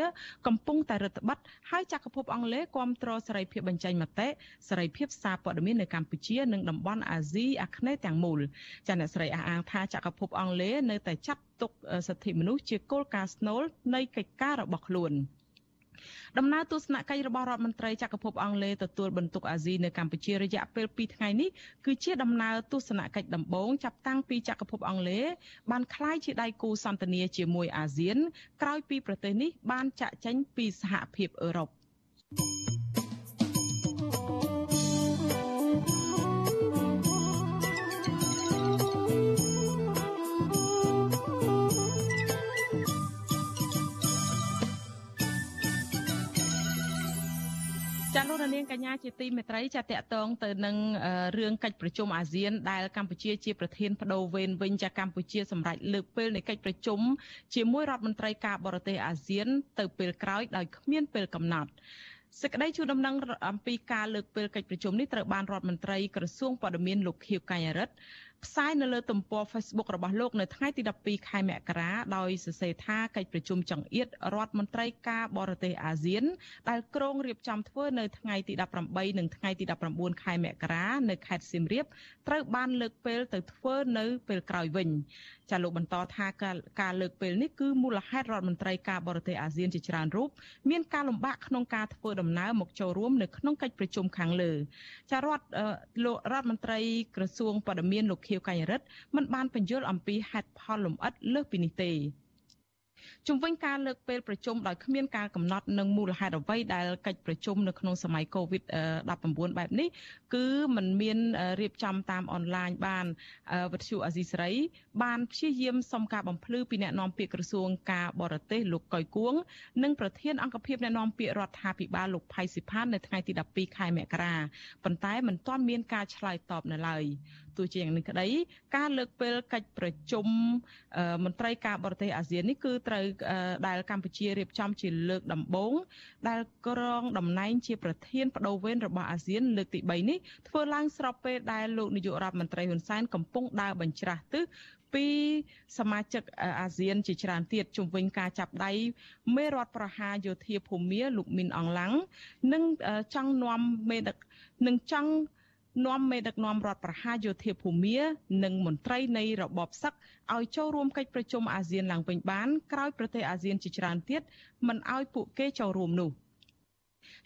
កំពុងតែរឹតបន្តឹងហើយចក្រភពអង់គ្លេសគ្រប់គ្រងសេរីភាពបញ្ចេញមតិសេរីភាពសារព័ត៌មាននៅកម្ពុជានិងតំបន់អាស៊ីអាគ្នេយ៍ទាំងមូលចាអ្នកស្រីអះអាងថាចក្រភពអង់គ្លេសនៅតែចាត់ទុកសិទ្ធិមនុស្សជាគោលការណ៍ស្នូលនៃកិច្ចការរបស់ខ្លួន។ ដំណើរទស្សនកិច្ចរបស់រដ្ឋមន្ត្រីចក្រភពអង់គ្លេសទទួលបន្ទុកអាស៊ីនៅកម្ពុជារយៈពេល2ថ្ងៃនេះគឺជាដំណើរទស្សនកិច្ចដំបូងចាប់តាំងពីចក្រភពអង់គ្លេសបានក្លាយជាដៃគូសន្ទនាជាមួយអាស៊ាន ក្រោយពីប្រទេសនេះបានចាក់ចេញពីសហភាពអឺរ៉ុប នាងកញ្ញាជាទីមេត្រីចាតកតងទៅនឹងរឿងកិច្ចប្រជុំអាស៊ានដែលកម្ពុជាជាប្រធានបដូវវេនវិញចាកម្ពុជាសម្រាប់លើកពេលនៃកិច្ចប្រជុំជាមួយរដ្ឋមន្ត្រីការបរទេសអាស៊ាន ទៅពេលក្រោយដោយគ្មានពេលកំណត់សេចក្តីជូនដំណឹងអំពីការលើកពេលកិច្ចប្រជុំនេះត្រូវបានរដ្ឋមន្ត្រីក្រសួងព័ត៌មានលោកខៀវកញ្ញរិទ្ធ ផ្សាយនៅលើទំព័រ Facebook របស់លោកនៅថ្ងៃទី12ខែមករាដោយសរសេរថាកិច្ចប្រជុំចង្អៀតរដ្ឋមន្ត្រីការបរទេសអាស៊ានដែលក្រុងរៀបចំធ្វើនៅថ្ងៃទី18និងថ្ងៃទី19ខែមករានៅខេត្តសៀមរាបត្រូវបានលើកពេលទៅធ្វើនៅពេលក្រោយវិញចាលោកបន្តថាការលើកពេលនេះគឺមូលហេតុរដ្ឋមន្ត្រីការបរទេសអាស៊ានជាច្រើនរូបមានការលំបាកក្នុងការធ្វើដំណើរមកចូលរួមនៅក្នុងកិច្ចប្រជុំខាងលើចារដ្ឋលោករដ្ឋមន្ត្រីក្រសួងព័ត៌មានលោកខៀវកញ្ញរិទ្ធមិនបានបញ្យល់អំពីហេតុផលលម្អិតលើសពីនេះទេជំវិញការលើកពេលប្រជុំដោយគ្មានការកំណត់នឹងមូលហេតុអ្វីដែលកិច្ចប្រជុំនៅក្នុងសម័យ COVID-19 បែបនេះគឺมันមានរៀបចំតាមអនឡាញបានវិទ្យុអាស៊ីសេរីបានព្យាយាមសុំការបំភ្លឺពីអ្នកនាំពាក្យក្រសួងការបរទេសលោកកុយគួងនិងប្រធានអង្គភិបអ្នកនាំពាក្យរដ្ឋាភិបាលលោកផៃស៊ីផាននៅថ្ងៃទី12ខែមករាប៉ុន្តែមិនទាន់មានការឆ្លើយតបនៅឡើយ ទោះជាយ៉ាងនេះក្តីការលើកពេលកិច្ចប្រជុំមន្ត្រីការបរទេសអាស៊ាននេះគឺត្រូវដែលកម្ពុជារៀបចំជាលើកដំបូងដែលក្រងតំណែងជាប្រធានបដូវវេនរបស់អាស៊ានលើកទី3នេះធ្វើឡើងស្របពេលដែលលោកនាយករដ្ឋមន្ត្រីហ៊ុនសែនកំពុងដើរបញ្ច្រាស់ទិសពីសមាជិកអាស៊ានជាច្រើនទៀតជំវិញការចាប់ដៃមេរដ្ឋប្រហារយោធាភូមាលោកមីនអងឡាំងនិងចង់នាំមេដឹកនិងចង់ នាំមេដឹកនាំរដ្ឋប្រហារយោធាភូមានិងមន្ត្រីនៃរបបសឹកឲ្យចូលរួមកិច្ចប្រជុំអាស៊ានឡើងវិញបានក្រោយប្រទេសអាស៊ានជាច្រើនទៀតមិនឲ្យពួកគេចូលរួមនោះ។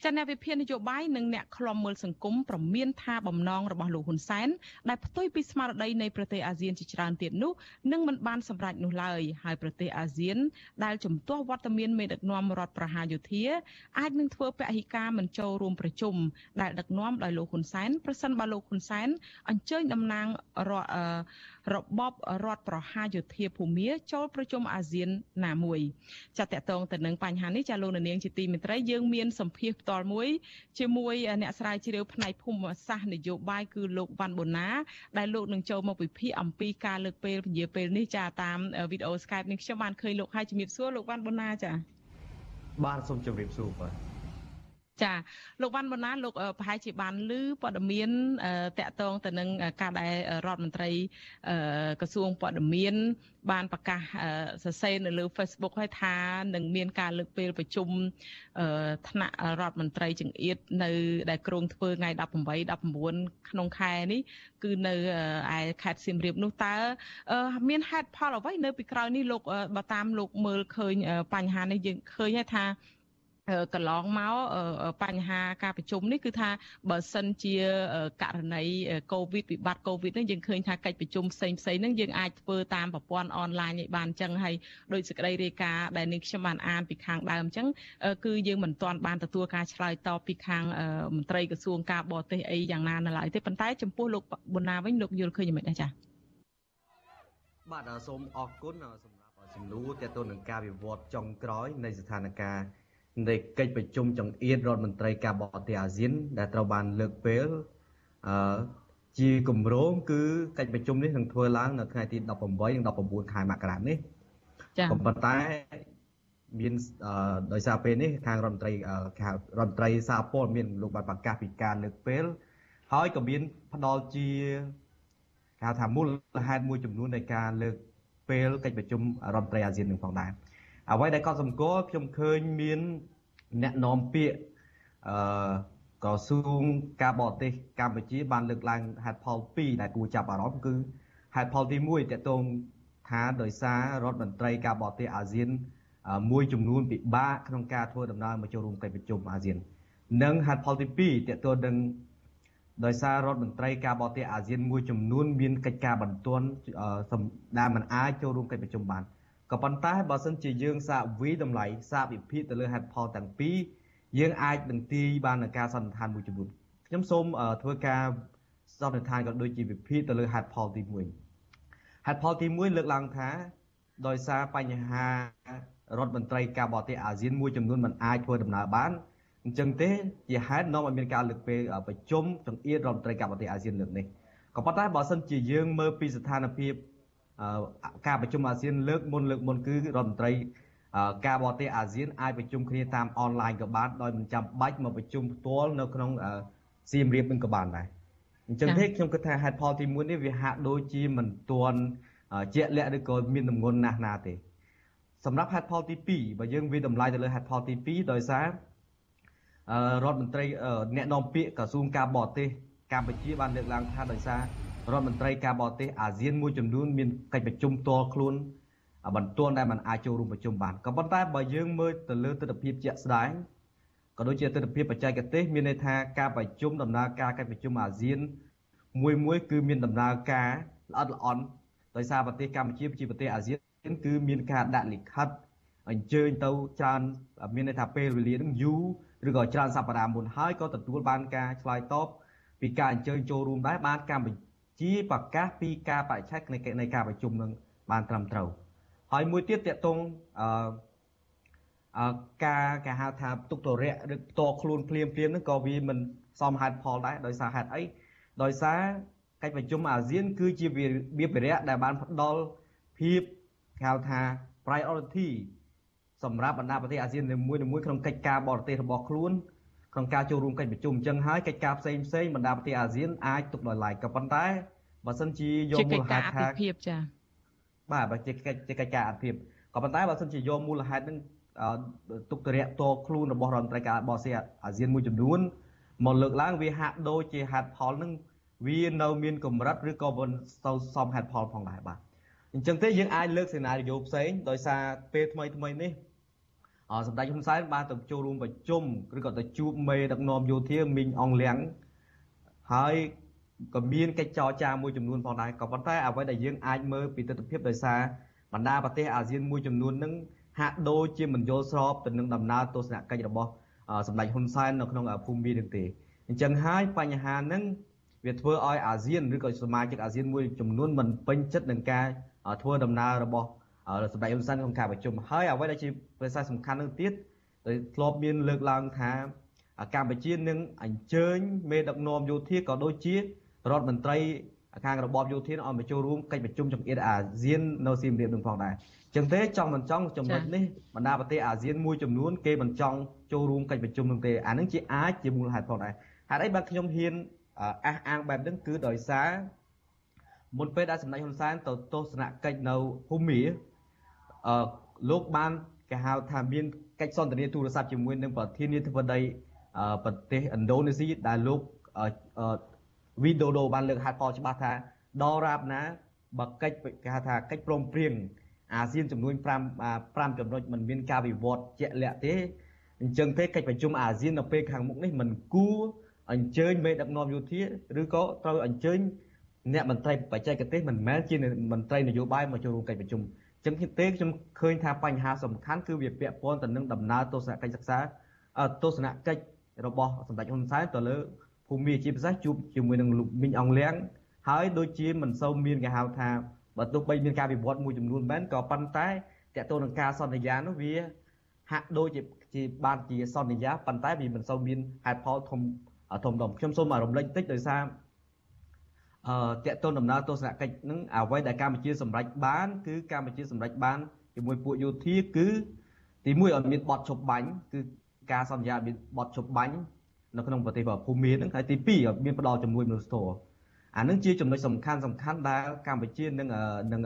ចាអ្នកវិភាគនយោបាយនិងអ្នកខ្លំមើលសង្គមប្រមានថាបំណងរបស់លោកហ៊ុនសែនដែលផ្ទុយពីស្មារតីនៃប្រទេសអាស៊ានជាច្រើនទៀតនោះនឹងមិនបានសម្រេចនោះឡើយហើយប្រទេសអាស៊ាន ដែលជំទាស់វត្តមានមេដឹកនាំរដ្ឋប្រហារយោធាអាចនឹងធ្វើពហិការមិនចូលរួមប្រជុំដែលដឹកនាំដោយលោកហ៊ុនសែនប្រសិនបើលោកហ៊ុនសែនអញ្ជើញតំណាងរដ្ឋរបបរដ្ឋប្រហារយោធាភូមាចូលប្រជុំអាស៊ានណាមួយចាតកតងទៅនឹងបញ្ហានេះចាលោកនាងជាទីមេត្រីយើងមានសម្ភារផ្ទាល់មួយជាមួយអ្នកស្រាវជ្រាវផ្នែកភូមិសាស្ត្រនយោបាយគឺលោកវ៉ាន់បូណា ដែលលោកនឹងចូលមកវិភាគអំពីការលើកពេលពញាពេលនេះចាតាមវីដេអូ Skype នេះខ្ញុំបានឃើញលោកហើយជំរាបសួរលោកវ៉ាន់បូណាចាបាទសូមជម្រាបសួរបាទ ចាលោកវ៉ាន់បណ្ណាលោកប្រហែលជាបានឮព័ត៌មានតកតងទៅនឹងការដែលរដ្ឋមន្ត្រីក្រសួងព័ត៌មានបានប្រកាសសរសេរនៅលើ Facebook ឲ្យថានឹងមានការលើកពេលប្រជុំថ្នាក់រដ្ឋមន្ត្រីចង្អៀតនៅដែលគ្រោងធ្វើថ្ងៃ18 19ក្នុងខែនេះគឺនៅឯខេត្តសៀមរាបនោះតើមានហេតុផលអ្វីនៅពីក្រោយនេះលោកបើតាមលោកមើលឃើញបញ្ហានេះយើងឃើញថា កន្លងមកបញ្ហាការប្រជុំនេះគឺថាបើសិនជាករណីកូវីដវិបត្តិកូវីដនេះយើងឃើញថាកិច្ចប្រជុំផ្សេងផ្សេងហ្នឹងយើងអាចធ្វើតាមប្រព័ន្ធអនឡាញឲ្យបានអញ្ចឹងហើយដោយសេចក្តីរាយការណ៍ដែលនេះខ្ញុំបានអានពីខាងដើមអញ្ចឹងគឺយើងមិនទាន់បានទទួលការឆ្លើយតបពីខាងមន្ត្រីក្រសួងការបរទេសអីយ៉ាងណានៅឡើយទេប៉ុន្តែចំពោះលោកប៊ុនណាវិញលោកយល់ឃើញយ៉ាងម៉េចដែរចា៎បាទសូមអរគុណសម្រាប់សំណួរទាក់ទងនឹងការវិវត្តចុងក្រោយនៃស្ថានភាព នៃកិច្ចប្រជុំចង្អៀតរដ្ឋមន្ត្រីការបរទេសអាស៊ាន ដែលត្រូវបានលើកពេលអឺជាគម្រោងគឺកិច្ចប្រជុំនេះនឹងធ្វើឡើងនៅថ្ងៃទី18និង19ខែមករានេះចា៎ប៉ុន្តែមានដោយសារពេលនេះខាងរដ្ឋមន្ត្រីខាងរដ្ឋមន្ត្រីសារពលមានលោកបានប្រកាសពីការលើកពេលហើយក៏មានផ្ដល់ជាគេហៅថាមូលហេតុមួយចំនួននៃការលើកពេលកិច្ចប្រជុំរដ្ឋមន្ត្រីអាស៊ាននឹងផងដែរ អ្វីដែលកត់សម្គាល់ខ្ញុំឃើញមានអ្នកនាំពាក្យអឺក្រសួងការបរទេសកម្ពុជា បានលើកឡើងហេតុផល2ដែលគួរចាប់អារម្មណ៍គឺហេតុផលទី1តកតងថាដោយសាររដ្ឋមន្ត្រីការបរទេសអាស៊ានមួយចំនួនពិបាកក្នុងការធ្វើដំណើរមកចូលរួមកិច្ចប្រជុំអាស៊ាន និងហេតុផលទី2តកតងនឹងដោយសាររដ្ឋមន្ត្រីការបរទេសអាស៊ានមួយចំនួនមានកិច្ចការបន្ទាន់ដែលមិនអាចចូលរួមកិច្ចប្រជុំបាន ក៏ប៉ុន្តែបើសិនជាយើងសាកវិតម្លៃសាកវិភាគទៅលើហេតុផលទាំងពីរយើងអាចនឹងទីបាននឹងការសន្និដ្ឋានមួយចំនួនខ្ញុំសូមធ្វើការសន្និដ្ឋានក៏ដូចជាវិភាគទៅលើហេតុផលទី1ហេតុផលទី1លើកឡើងថាដោយសារបញ្ហារដ្ឋមន្ត្រីការបរទេសអាស៊ានមួយចំនួនមិនអាចធ្វើដំណើរបានអញ្ចឹងទេជាហេតុនាំឲ្យមានការលើកពេលប្រជុំចង្អៀតរដ្ឋមន្ត្រីការបរទេសអាស៊ានលើកនេះក៏ប៉ុន្តែបើសិនជាយើងមើលពីស្ថានភាព ការប្រជុំអាស៊ានលើកមុនលើកមុនគឺរដ្ឋមន្ត្រីការបរទេសអាស៊ានអាចប្រជុំគ្នាតាមអនឡាញក៏បានដោយមិនចាំបាច់មកប្រជុំផ្ទាល់នៅក្នុងសៀមរាបនឹងក៏បានដែរអញ្ចឹងទេខ្ញុំគិតថាហេតុផលទី1នេះវាហាក់ដូចជាមិនទាន់ជាក់លាក់ឬក៏មានទម្ងន់ណាស់ណាទេសម្រាប់ហេតុផលទី2បើយើងវាតម្លៃទៅលើហេតុផលទី2ដោយសាររដ្ឋមន្ត្រីអ្នកនាំពាក្យក្រសួងការបរទេសកម្ពុជាបានលើកឡើងថាដោយសារ រដ្ឋមន្ត្រីការបរទេសអាស៊ានមួយចំនួនមានកិច្ចប្រជុំផ្ទាល់ខ្លួនបន្ទាន់ដែលมันអាចចូលរួមប្រជុំបានក៏ប៉ុន្តែបើយើងមើលទៅលើទស្សនវិជ្ជាជាក់ស្ដែងក៏ដូចជាទស្សនវិជ្ជាបច្ចេកទេសមានន័យថាការប្រជុំដំណើរការកិច្ចប្រជុំអាស៊ានមួយមួយគឺមានដំណើរការល្អិតល្អន់ដោយសារប្រទេសកម្ពុជាជាប្រទេសអាស៊ានគឺមានការដាក់លិខិតអញ្ជើញទៅច្រើនមានន័យថាពេលវេលានឹងយូរឬក៏ច្រើនសប្តាហ៍មុនហើយក៏ទទួលបានការឆ្លើយតបពីការអញ្ជើញចូលរួមដែរបានកម្ពុជា ជាប្រកាសពីការបរិច្ឆេទនៃការប្រជុំនឹងបានត្រឹមត្រូវហើយមួយទៀតតកតងអឺការគេហៅថាទុកទរៈឬផ្ទាល់ខ្លួនភ្លាមភ្លាមហ្នឹងក៏វាមិនសមហេតុផលដែរដោយសារហេតុអីដោយសារកិច្ចប្រជុំអាស៊ាន គឺជាវាភារៈដែលបានផ្ដល់ភាពហៅថា priority សម្រាប់បណ្ដាប្រទេសអាស៊ាននីមួយៗក្នុងកិច្ចការបរទេសរបស់ខ្លួន ក្នុងការចូលរួមកិច្ចប្រជុំអញ្ចឹងហើយកិច្ចការផ្សេងផ្សេងបណ្ដាប្រទេសអាស៊ានអាចទុកដោយឡែកក៏ប៉ុន្តែបើសិនជាយកមូលហេតុថាភាពចាបាទបើជាកិច្ចជាកិច្ចការអភិបក៏ប៉ុន្តែបើសិនជាយកមូលហេតុនឹងទុកតរៈតខ្លួនរបស់រដ្ឋមន្ត្រីការបរទេសអាស៊ានមួយចំនួនមកលើកឡើងវាហាក់ដូចជាហេតុផលនឹងវានៅមានកម្រិតឬក៏មិនទៅសមហេតុផលផងដែរបាទអញ្ចឹងទេយើងអាចលើកសេណារីយ៉ូផ្សេងដោយសារពេលថ្មីថ្មីនេះអ សម្ដេចហ៊ុនសែនបានទៅចូលរួមប្រជុំឬក៏ទៅជួបមេដឹកនាំយោធាមីងអងលៀងហើយក៏មានកិច្ចចរចាមួយចំនួនផងដែរក៏ប៉ុន្តែអ្វីដែលយើងអាចមើលពីទស្សនវិជ្ជាដោយសារបណ្ដាប្រទេសអាស៊ានមួយចំនួននឹងហាក់ដូចជាមិនយល់ស្របទៅនឹងដំណើរទស្សនកិច្ចរបស់សម្ដេចហ៊ុនសែននៅក្នុងភូមិមីនឹងទេអញ្ចឹងហើយបញ្ហាហ្នឹងវាធ្វើឲ្យអាស៊ានឬក៏សមាជិកអាស៊ានមួយចំនួនមិនពេញចិត្តនឹងការធ្វើដំណើររបស់ សម្ដេចហ៊ុនសែនក្នុងការប្រជុំហើយអ្វីដែលជាប្រសាសំខាន់នឹងទៀតដែលធ្លាប់មានលើកឡើងថាកម្ពុជានឹងអញ្ជើញមេដឹកនាំយោធាក៏ដូចជារដ្ឋមន្ត្រីខាងរបបយោធាឲ្យមកចូលរួមកិច្ចប្រជុំចង្អៀតអាស៊ាននៅសៀមរាបនឹងផងដែរចឹងទេចង់មិនចង់ចំណុចនេះបណ្ដាប្រទេសអាស៊ានមួយចំនួនគេមិនចង់ចូលរួមកិច្ចប្រជុំនឹងទេអានឹងជាអាចជាមូលហេតុផងដែរហេតុអីបាទខ្ញុំហ៊ានអះអាងបែបហ្នឹងគឺដោយសារមុនពេលដែលសម្ដេចហ៊ុនសែនទៅទស្សនកិច្ចនៅភូមា អឺលោកបានគេហៅថាមានកិច្ចសន្ទនាទូរស័ព្ទជាមួយនឹងប្រធានាធិបតីប្រទេសឥណ្ឌូនេស៊ីដែលលោកវីដូដូបានលើកហេតុផលច្បាស់ថាដល់រាបណាបើកិច្ចគេហៅថាកិច្ចព្រមព្រៀងអាស៊ានចំនួន5 5ចំណុចมันមានការវិវត្តជាក់លាក់ទេអញ្ចឹងទេកិច្ចប្រជុំអាស៊ាននៅពេលខាងមុខនេះมันគួរអញ្ជើញមេដឹកនាំយោធាឬក៏ត្រូវអញ្ជើញអ្នកមន្ត្រីបច្ចេកទេសមិនមែនជាមន្ត្រីនយោបាយមកចូលរួមកិច្ចប្រជុំ អញ្ចឹងទេខ្ញុំឃើញថាបញ្ហាសំខាន់គឺវាពាក់ព័ន្ធទៅនឹងដំណើរទស្សនកិច្ចសិក្សាទស្សនកិច្ចរបស់សម្ដេចហ៊ុនសែនទៅលើភូមិជាពិសេសជួបជាមួយនឹងលោកមីងអងលៀងហើយដូចជាមិនសូវមានគេហៅថាបើទោះបីមានការវិវត្តមួយចំនួនមែនក៏ប៉ុន្តែតកតទៅនឹងការសន្យានោះវាហាក់ដូចជាជាបានជាសន្យាប៉ុន្តែវាមិនសូវមានហេតុផលធំធំដុំខ្ញុំសូមរំលឹកតិចដោយសារ អឺតកតទៅដំណើរទស្សនកិច្ចនឹងអ្វីដែលកម្ពុជាសម្រេចបាន គឺកម្ពុជាសម្រេចបានជាមួយពួកយោធាគឺទី1ឲ្យមានបទឈប់បាញ់គឺការសន្យាមានបទឈប់បាញ់នៅក្នុងប្រទេសភូមាហ្នឹងហើយទី2ឲ្យមានផ្ដល់ជំនួយមនុស្សធម៌អានឹងជាចំណុចសំខាន់សំខាន់ដែលកម្ពុជានឹងនឹង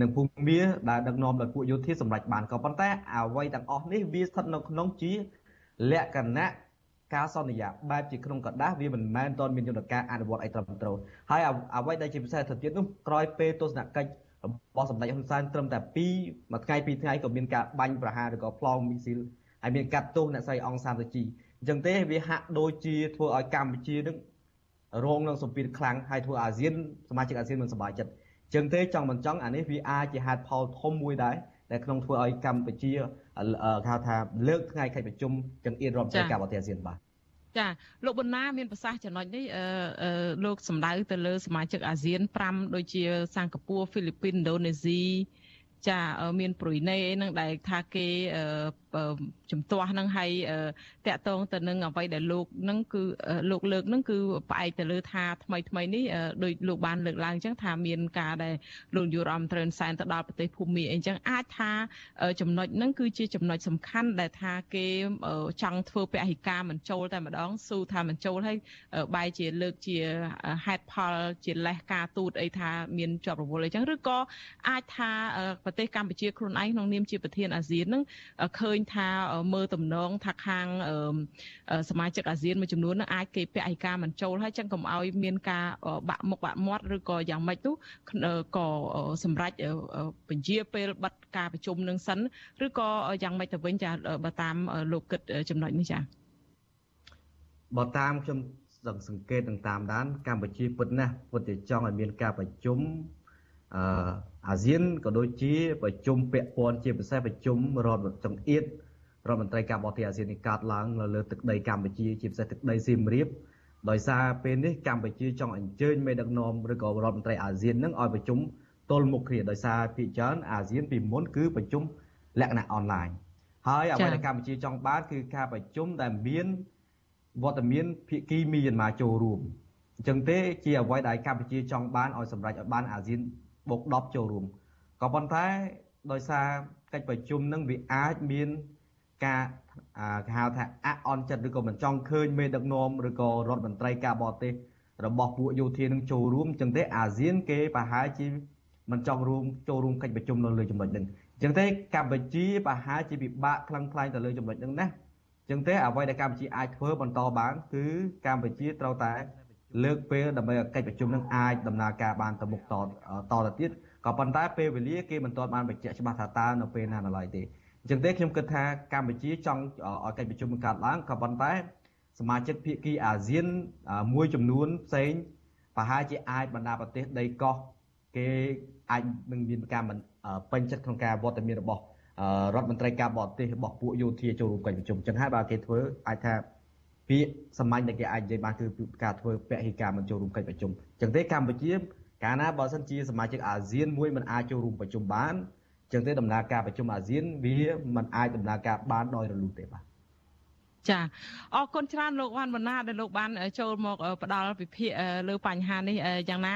នឹងភូមាដែលដឹកនាំដោយពួកយោធាសម្រេចបានក៏ប៉ុន្តែអ្វីទាំងអស់នេះវាស្ថិតនៅក្នុងជាលក្ខណៈ ការសន្យាបែបជាក្នុងกระดาษវាមិនមែនតមានយន្តការអនុវត្តអីត្រឹមត្រូវហើយអ្វីដែលជាពិសេសទៅទៀតនោះក្រោយពេលទស្សនកិច្ចរបស់សម្ដេចហ៊ុនសែនត្រឹមតែ2មួយថ្ងៃពីរថ្ងៃក៏មានការបាញ់ប្រហារឬក៏ប្លង់មីស៊ីលហើយមានកាត់ទោសអ្នកស្រីអង្គសានសុជីអញ្ចឹងទេវាហាក់ដូចជាធ្វើឲ្យកម្ពុជានឹងរងនឹងសម្ពាធខ្លាំងហើយធ្វើអាស៊ានសមាជិកអាស៊ានមិនសប្បាយចិត្តអញ្ចឹងទេចង់មិនចង់អានេះវាអាចជាហេតុផលធំមួយដែរដែលក្នុងធ្វើឲ្យកម្ពុជា គេហៅថាលើកថ្ងៃកិច្ចប្រជុំចង្អៀតរដ្ឋមន្ត្រីការបរទេសអាស៊ានបាទចាលោកបណ្ណាមានប្រសាសន៍ចំណុចនេះអឺលោកសម្ដៅទៅលើសមាជិកអាស៊ាន5ដូចជាសិង្ហបុរីហ្វីលីពីនឥណ្ឌូនេស៊ី ចាមានប្រុយណេនឹងដែលថាគេជំទាស់នឹងហើយតាក់ទងទៅនឹងអ្វីដែលលោកនឹងគឺលោកលើកនឹងគឺផ្អែកទៅលើថាថ្មីថ្មីនេះដោយលោកបានលើកឡើងអញ្ចឹងថាមានការដែលលោកយុរ៉មត្រឹនសែនទៅដល់ប្រទេសភូមាអីចឹងអាចថាចំណុចហ្នឹងគឺជាចំណុចសំខាន់ដែលថាគេចង់ធ្វើពហិការមិនចូលតែម្ដងស៊ូថាមិនចូលហើយបែរជាលើកជាហេតុផលជាលេសការទូតអីថាមានជាប់រវល់អីចឹងឬក៏អាចថាប្រទេសកម្ពុជាខ្លួនឯងក្នុងនាមជាប្រធានអាស៊ាននឹងឃើញថាមើលទំនងថាខាងសមាជិកអាស៊ានមួយចំនួននឹងអាចគេពាក់ឯកាមិនចូលហើយចឹងកុំឲ្យមានការបាក់មុខបាក់មាត់ឬក៏យ៉ាងម៉េចនោះក៏សម្រាប់ពជាពេលបិទការប្រជុំនឹងសិនឬក៏យ៉ាងម៉េចទៅវិញចាបើតាមលោកគិតចំណុចនេះចាបើតាមខ្ញុំសង្កេតនឹងតាមដានកម្ពុជាពិតណាស់ពិតជាចង់ឲ្យមានការប្រជុំ អឺអាស៊ានក៏ដូចជាប្រជុំពាក់ព័ន្ធជាពិសេសប្រជុំរដ្ឋចង្អៀតរដ្ឋមន្ត្រីការបរទេសអាស៊ាននេះកាត់ឡើងនៅលើទឹកដីកម្ពុជាជាពិសេសទឹកដីសៀមរាបដោយសារពេលនេះកម្ពុជាចង់អញ្ជើញមេដឹកនាំឬក៏រដ្ឋមន្ត្រីអាស៊ាននឹងឲ្យប្រជុំទល់មុខគ្នាដោយសារភាគច្រើនអាស៊ានពីមុនគឺប្រជុំលក្ខណៈអនឡាញហើយអ្វីដែលកម្ពុជាចង់បានគឺការប្រជុំដែលមានវត្តមានភាគីមីយ៉ាន់ម៉ាចូលរួមអញ្ចឹងទេជាអ្វីដែលកម្ពុជាចង់បានឲ្យសម្រេចឲ្យបានអាស៊ាន បូក10ចូលរួមក៏ប៉ុន្តែដោយសារកិច្ចប្រជុំនឹងវាអាចមានការគេហៅថាអអន់ចិត្តឬក៏មិនចង់ឃើញមេដឹកនាំឬក៏រដ្ឋមន្ត្រីការបរទេសរបស់ពួកយោធានឹងចូលរួមចឹងទេអាស៊ានគេប្រហែលជាមិនចង់រួមចូលរួមកិច្ចប្រជុំនៅលើចំណុចនេះចឹងទេកម្ពុជាប្រហែលជាពិបាកខ្លាំងខ្លាយទៅលើចំណុចនេះណាចឹងទេអ្វីដែលកម្ពុជាអាចធ្វើបន្តបានគឺកម្ពុជាត្រូវតែ លើកពេលដើម្បីឲ្យកិច្ចប្រជុំនឹងអាចដំណើរការបានទៅមុខតតទៅទៀតក៏ប៉ុន្តែពេលវេលាគេមិនទាន់បានបញ្ជាក់ច្បាស់ថាតើនៅពេលណានៅឡើយទេអញ្ចឹងទេខ្ញុំគិតថាកម្ពុជាចង់ឲ្យកិច្ចប្រជុំនឹងកើតឡើងក៏ប៉ុន្តែសមាជិកភាគីអាស៊ានមួយចំនួនផ្សេងប្រហែលជាអាចបណ្ដាប្រទេសដីកោះគេអាចនឹងមានការមិនពេញចិត្តក្នុងការវត្តមានរបស់រដ្ឋមន្ត្រីការបរទេសរបស់ពួកយោធាចូលរួមកិច្ចប្រជុំចឹងហើយបើគេធ្វើអាចថា ពាក្យសម្ាញ់ដែលគេអាចនិយាយបានគឺការធ្វើពហិការមិនចូលរួមកិច្ចប្រជុំចឹងទេកម្ពុជាកាលណាបើសិនជាសមាជិកអាស៊ានមួយមិនអាចចូលរួមប្រជុំបានចឹងទេដំណើរការប្រជុំអាស៊ានវាមិនអាចដំណើរការបានដោយរលូនទេបាទ ចាអរគុណច្រើនលោកវ៉ាន់បណ្ណាដែលលោកបានចូលមកផ្ដល់វិភាគលើបញ្ហានេះយ៉ាងណា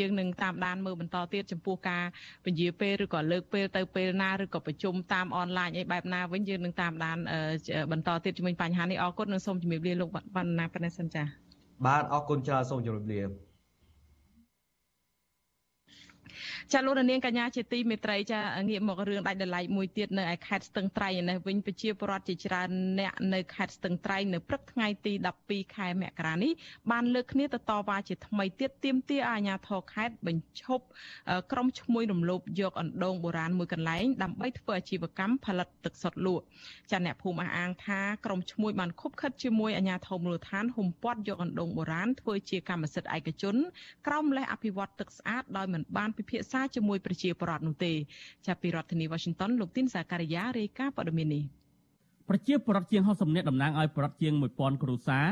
យើងនឹងតាមដានមើលបន្តទៀតចំពោះការពន្យាពេលឬក៏លើកពេលទៅពេលណាឬក៏ប្រជុំតាមអនឡាញអីបែបណាវិញយើងនឹងតាមដានបន្តទៀតជាមួយបញ្ហានេះអរគុណនិងសូមជម្រាបលាលោកវណ្ណាប៉ុណ្ណេះសិនចាបាទអរគុណច្រើនសូមជម្រាបលា ចាលោកនាងកញ្ញាជាទីមេត្រីចាងាកមករឿងដាច់ដライមួយទៀតនៅឯខេត្តស្ទឹងត្រែងនេះវិញប្រជាពលរដ្ឋជាច្រើនអ្នកនៅខេត្តស្ទឹងត្រែងនៅព្រឹកថ្ងៃទី12ខែមករានេះបានលើកគ្នាទៅតវ៉ាជាថ្មីទៀតទាមទារឲ្យអាជ្ញាធរខេត្តបញ្ឈប់ក្រុមឈ្មួញរំលោភយកអណ្ដូងបុរាណមួយកន្លែងដើម្បីធ្វើអាជីវកម្មផលិតទឹកសុទ្ធលក់ចាអ្នកភូមិអះអាងថាក្រុមឈ្មួញបានខុបខិតជាមួយអាជ្ញាធរមូលដ្ឋានហ៊ុំព័ទ្ធយកអណ្ដូងបុរាណធ្វើជាកម្មសិទ្ធិឯកជនក្រោមលេសអភិវឌ្ឍទឹកស្អាតដោយមិនបានពិភាក្សាជាមួយប្រជាពលរដ្ឋនោះទេចាប់ពីរដ្ឋធានី Washington លោកទីនសាការីយ៉ារាយការណ៍ព័ត៌មាននេះប្រជាពលរដ្ឋជាង60នាក់តំណាងឲ្យពលរដ្ឋជាង1000គ្រួសារ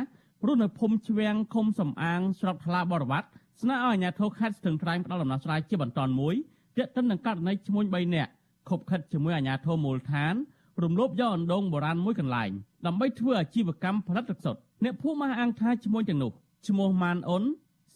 រស់នៅភូមិជ្វាំងឃុំសំអាងស្រុកថ្លាបរវត្តស្នើឲ្យអាជ្ញាធរខេត្តស្ទឹងត្រែងផ្ដល់ដំណោះស្រាយជាបន្តមួយទាក់ទិននឹងករណីឈ្មួញ3នាក់ខົບខិតជាមួយអាជ្ញាធរមូលដ្ឋានរំលោភយកអណ្ដូងបុរាណមួយកន្លែងដើម្បីធ្វើអាជីវកម្មផលិតទឹកសុទ្ធអ្នកភូមិអះអាងថាឈ្មួញទាំងនោះឈ្មោះម៉ានអ៊ុន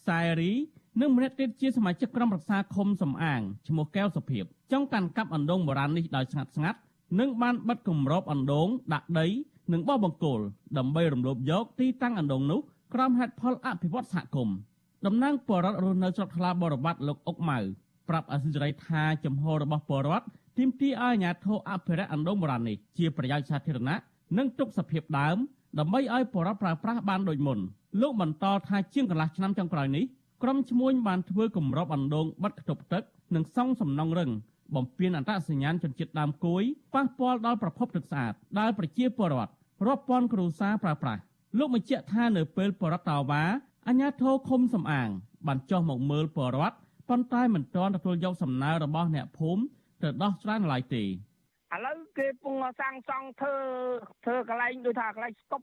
សែរី និងម្នាក់ទៀតជាសមាជិកក្រុមប្រឹក្សាឃុំសំអាងឈ្មោះកែវសុភាពចង់កាន់កាប់អណ្ដូងបុរាណនេះដោយស្ងាត់ស្ងាត់និងបានបិទគម្របអណ្ដូងដាក់ដីនិងបោះបង្គោលដើម្បីរំលោភយកទីតាំងអណ្ដូងនោះក្រោមហេតុផលអភិវឌ្ឍសហគមន៍តំណាងបរដ្ឋរស់នៅស្រុកថ្លាបរវត្តលោកអុកម៉ៅប្រាប់អសិរ័យថាចំហរបស់បរដ្ឋទាមទារឲ្យអាជ្ញាធរអភិរក្សអណ្ដូងបុរាណនេះជាប្រយោជន៍សាធារណៈនិងទុកសភាពដើមដើម្បីឲ្យបរដ្ឋប្រើប្រាស់បានដូចមុនលោកបន្តថាជាងកន្លះឆ្នាំចុងក្រោយនេះ ក្រុមឈ្មួញបានធ្វើគម្របអណ្ដូងបិទខ្ទប់ទឹកនិងសង់សំណង់រឹងបំពេញអត្តសញ្ញាណជនជាតិដើមគួយប៉ះពាល់ដល់ប្រភពទឹកស្អាតដែលប្រជាពលរដ្ឋរាប់ពាន់គ្រួសារប្រើប្រាស់លោកបញ្ជាក់ថានៅពេលបរដ្ឋតាវ៉ាអាញាធរឃុំសំអាង បានចុះមកមើលបរដ្ឋប៉ុន្តែមិនទាន់ទទួលយកសំណើរបស់អ្នកភូមិទៅដោះស្រាយឡើយទេឥឡូវគេពងសាងសង់ធ្វើធ្វើកន្លែងដូចថាកន្លែងស្តុប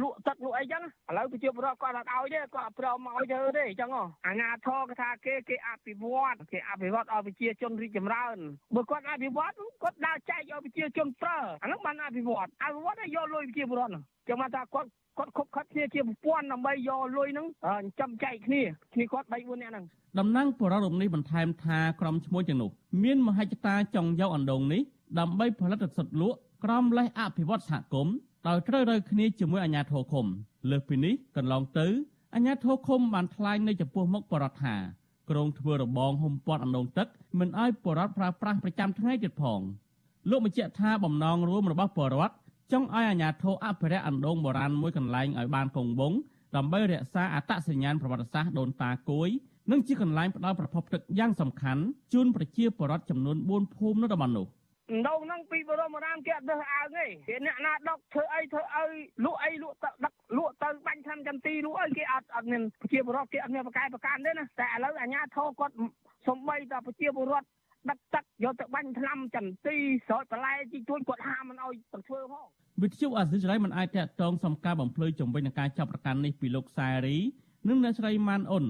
លក់ទឹកលក់អីចឹងឥឡូវប្រជាពលរដ្ឋគាត់អត់ឲ្យទេគាត់អត់ព្រមឲ្យធ្វើទេចឹងអាញាធរគេថាគេគេអភិវឌ្ឍគេអភិវឌ្ឍឲ្យប្រជាជនរីកចម្រើនបើគាត់អភិវឌ្ឍគាត់ដើរចែកឲ្យប្រជាជនប្រើអានោះបានអភិវឌ្ឍអភិវឌ្ឍឲ្យយកលុយប្រជាពលរដ្ឋចឹងមកថាគាត់គាត់ខົບខិតគ្នាជាប្រព័ន្ធដើម្បីយកលុយហ្នឹងចំចែកគ្នាគ្នាគាត់3 4នាក់ហ្នឹងតំណាងបរិរមនេះបន្ថែមថាក្រុមឈ្មោះទាំងនោះមានមហិច្ឆតាចង់យកអណ្ដូងនេះដើម្បីផលិតទឹកសុទ្ធលក់ក្រោមលេសអភិវឌ្ឍសហគមន៍ ដោយត្រូវរើគ្នាជាមួយអាជ្ញាធរឃុំលើសពីនេះកន្លងទៅអាជ្ញាធរឃុំបានថ្លែងនៅចំពោះមុខបរដ្ឋថាក្រងធ្វើរបងហុំព័ទ្ធអណ្ដូងទឹកមិនឲ្យបរដ្ឋប្រើប្រាស់ប្រចាំថ្ងៃទៀតផងលោកបញ្ជាក់ថាបំណងរួមរបស់បរដ្ឋចង់ឲ្យអាជ្ញាធរអភិរក្សអណ្ដូងបុរាណមួយកន្លែងឲ្យបានគង់វង្សដើម្បីរក្សាអត្តសញ្ញាណប្រវត្តិសាស្ត្រដូនតាគួយនិងជាកន្លែងផ្ដល់ប្រភពទឹកយ៉ាងសំខាន់ជូនប្រជាពលរដ្ឋចំនួន4ភូមិនៅតំបន់នោះ ដូងហ្នឹងពីបរមរាមគេអត់ដើរអើងទេគេអ្នកណាដកធ្វើអីធ្វើអីលក់អីលក់ទៅដឹកលក់ទៅបាញ់ឆ្នាំចន្ទីលក់អីគេអត់អត់មានប្រជាពលរដ្ឋគេអត់មានប្រកែប្រកាន់ទេណាតែឥឡូវអាជ្ញាធរគាត់សំបីតែប្រជាពលរដ្ឋដឹកទឹកយកទៅបាញ់ថ្នាំចន្ទីស្រោចបន្លែជីទួញគាត់ហាមមិនអោយទៅធ្វើផងវិទ្យុអាស៊ីសេរីមិនអាចតកតងសំការបំភ្លឺជំវិញនឹងការចាប់ប្រកាន់នេះពីលោកសែរីនិងអ្នកស្រីម៉ានអ៊ុន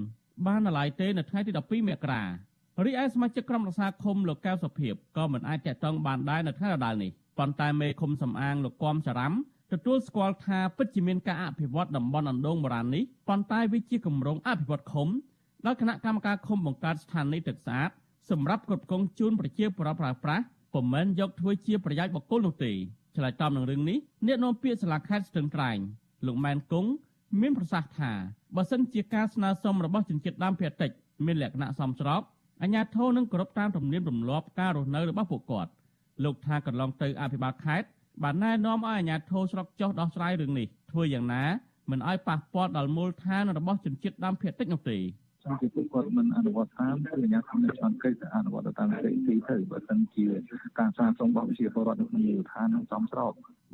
បាននៅឡើយទេនៅថ្ងៃទី12មករា រីឯសមាជិកក្រុមរក្សាឃុំលោកកៅសុភាពក៏មិនអាចតកតងបានដែរនៅថ្ងៃដដែលនេះប៉ុន្តែមេឃុំសំអាងលោកគំចរ៉ាំទទួលស្គាល់ថាពិតជាមានការអភិវឌ្ឍតំបន់អណ្ដូងបុរាណនេះប៉ុន្តែវាជាគម្រោងអភិវឌ្ឍឃុំដោយគណៈកម្មការឃុំបង្កើតស្ថានីយ៍ទឹកស្អាតសម្រាប់គ្រប់គ្រងជូនប្រជាពលរដ្ឋប្រើប្រាស់ពុំមែនយកធ្វើជាប្រយោជន៍បុគ្គលនោះទេឆ្លើយតបនឹងរឿងនេះអ្នកនាំពាក្យសាលាខេត្តស្ទឹងត្រែងលោកម៉ែនគង់មានប្រសាសន៍ថាបើសិនជាការស្នើសុំរបស់ជនជាតិដើមភាគតិចមានលក្ខណៈសមស្រប អាជ្ញាធរនឹងគោរពតាមទំនៀមទម្លាប់ការរស់នៅរបស់ពួកគាត់លោកថាកន្លងទៅអភិបាលខេត្តបានណែនាំឲ្យអាជ្ញាធរស្រុកចុះដោះស្រាយរឿងនេះធ្វើយ៉ាងណាមិនឲ្យប៉ះពាល់ដល់មូលដ្ឋានរបស់ជនជាតិដើមភាគតិចនោះទេចាំពីពួកគាត់មិនអនុវត្តតាមគឺអាជ្ញាធរនៅឆ្លងកិច្ចទៅអនុវត្តតាមសេរីទីទៅបើមិនជាការសាងសង់របស់វិជាពលរដ្ឋនៅក្នុងមូលដ្ឋាននឹងសមស្រប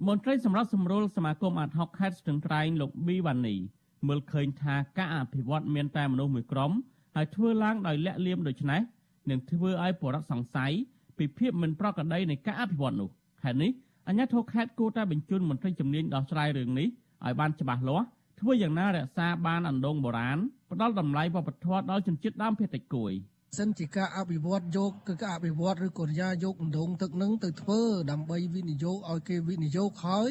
មន្ត្រីសម្រាប់សម្រួលសមាគមអាត60ខេត្តស្ទឹងត្រែងលោកប៊ីវ៉ានីមើលឃើញថាការអភិវឌ្ឍមានតែមនុស្សមួយក្រុម ហើយធ្វើឡើងដោយលាក់លៀមដូច្នេះនឹងធ្វើឲ្យបរិវត្តសង្ស័យពីភាពមិនប្រក្រតីនៃការអភិវឌ្ឍនោះហេតុនេះអាជ្ញាធរខេត្តគួរតែបញ្ជូនមន្ត្រីជំនាញដោះស្រាយរឿងនេះឲ្យបានច្បាស់លាស់ធ្វើយ៉ាងណារក្សាបានអណ្ដូងបុរាណផ្ដល់តម្លៃវប្បធម៌ដល់ជនជាតិដើមភាគតិចគួយ។ សិនជាការអភិវឌ្ឍយកគឺការអភិវឌ្ឍឬក៏រយាយកអណ្ដូងទឹកនឹងទៅធ្វើដើម្បីវិនិយោគឲ្យគេវិនិយោគហើយ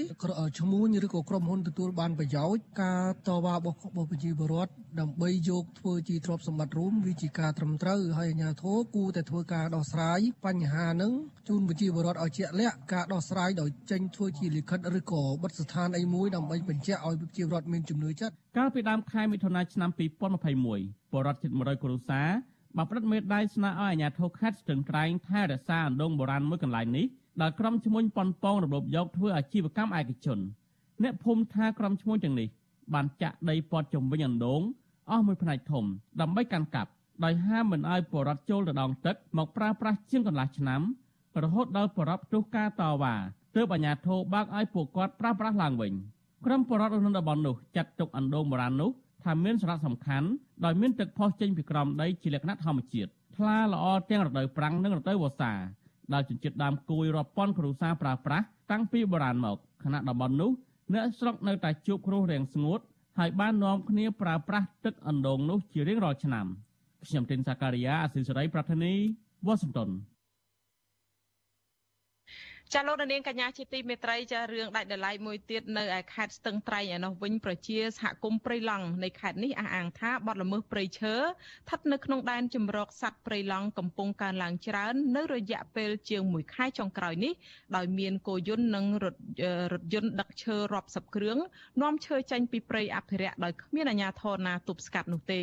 ឈ្មោះឬក៏ក្រុមហ៊ុនទទួលបានប្រយោជន៍ការតវ៉ារបស់របស់ប្រជាពលរដ្ឋដើម្បីយកធ្វើជាទ្រព្យសម្បត្តិរួមវាជាការត្រឹមត្រូវហើយអាជ្ញាធរគួរតែធ្វើការដោះស្រាយបញ្ហានឹងជូនប្រជាពលរដ្ឋឲ្យជាក់លាក់ការដោះស្រាយដោយចេញធ្វើជាលិខិតឬក៏បិទស្ថានអីមួយដើម្បីបញ្ជាក់ឲ្យប្រជាពលរដ្ឋមានជំនឿចិត្តកាលពីដើមខែមិថុនាឆ្នាំ2021ពលរដ្ឋជិត100គ្រួសារ បានប្រឌិតមេដៃស្នើឲ្យអាជ្ញាធរខេត្តស្ទឹងត្រែងថែរក្សាអណ្ដូងបុរាណមួយកន្លែងនេះដែលក្រុមឈ្មួញប៉ុនប៉ងរបបយកធ្វើអាជីវកម្មឯកជនអ្នកភូមិថាក្រុមឈ្មួញទាំងនេះបានចាក់ដីព័ទ្ធជំវិញអណ្ដូងអស់មួយផ្នែកធំដើម្បីកាន់កាប់ដោយហាមមិនឲ្យបរដ្ឋចូលទៅដងទឹកមកប្រើប្រាស់ជាងកន្លះឆ្នាំរហូតដល់បរដ្ឋទុះការតវ៉ាទើបអាជ្ញាធរបើកឲ្យពួកគាត់ប្រើប្រាស់ឡើងវិញក្រុមបរដ្ឋក្នុងតំបន់នោះចាត់ទុកអណ្ដូងបុរាណនោះ ថាមានសារៈសំខាន់ដោយមានទឹកផុសចេញពីក្រោមដីជាលក្ខណៈធម្មជាតិថ្លាល្អទាំងរដូវប្រាំងនិងរដូវវស្សាដែលជនជាតិដើមគួយរាប់ពាន់គ្រួសារប្រើប្រាស់តាំងពីបុរាណមកខណៈតំបន់នោះអ្នកស្រុកនៅតែជួបគ្រោះរាំងស្ងួតហើយបាននាំគ្នាប្រើប្រាស់ទឹកអណ្ដូងនោះជារៀងរាល់ឆ្នាំខ្ញុំទីនសាការីយ៉ាអសិសរីប្រធានីវ៉ាស៊ីនតោន ចាលោកនាងកញ្ញាជាទីមេត្រីចារឿងដាច់ដライមួយទៀតនៅឯខេត្តស្ទឹងត្រែងឯនោះវិញប្រជាសហគមន៍ព្រៃឡង់នៃខេត្តនេះអះអាងថាបាត់ល្មើសព្រៃឈើស្ថិតនៅក្នុងដែនជំរកសត្វព្រៃឡង់កំពុងកើនឡើងច្រើននៅរយៈពេលជាង1ខែចុងក្រោយនេះដោយមានគោយន្តនិងរថរថយន្តដឹកឈើរាប់សិបគ្រឿងនាំឈើចេញពីព្រៃអភិរក្សដោយគ្មានអាជ្ញាធរណាទប់ស្កាត់នោះទេ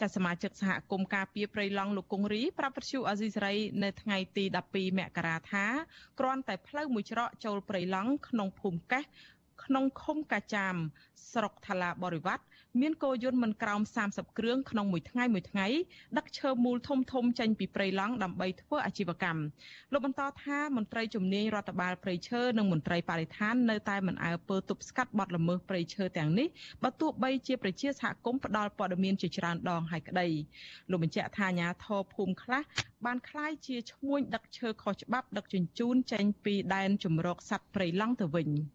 ចាសមាជិកសហគមន៍ការពារព្រៃឡង់លោកគង្រីប្រាប់ពទ្យុអាស៊ីសេរីនៅថ្ងៃទី12មករាថាគ្រាន់តែផ្លូវមួយច្រកចូលព្រៃឡង់ក្នុងភូមិកេះក្នុងឃុំកាចាមស្រុកថាឡាបរិវត្ត មានគោយន្តមិនក្រោម30គ្រឿងក្នុងមួយថ្ងៃមួយថ្ងៃដឹកឈើមូលធំធំចេញពីព្រៃឡង់ដើម្បីធ្វើអាជីវកម្មលោកបន្តថាមន្ត្រីជំនាញរដ្ឋបាលព្រៃឈើនិងមន្ត្រីបរិស្ថាននៅតែមិនអើពើទប់ស្កាត់បទល្មើសព្រៃឈើទាំងនេះបើទោះបីជាប្រជាសហគមន៍ផ្ដល់ព័ត៌មានជាច្រើនដងហើយក្តីលោកបញ្ជាក់ថាអាញាធរភូមិខ្លះបានคล้ายជាឈ្មួញដឹកឈើខុសច្បាប់ដឹកជញ្ជូនចេញពីដែនជំរកសត្វព្រៃឡង់ទៅវិញ។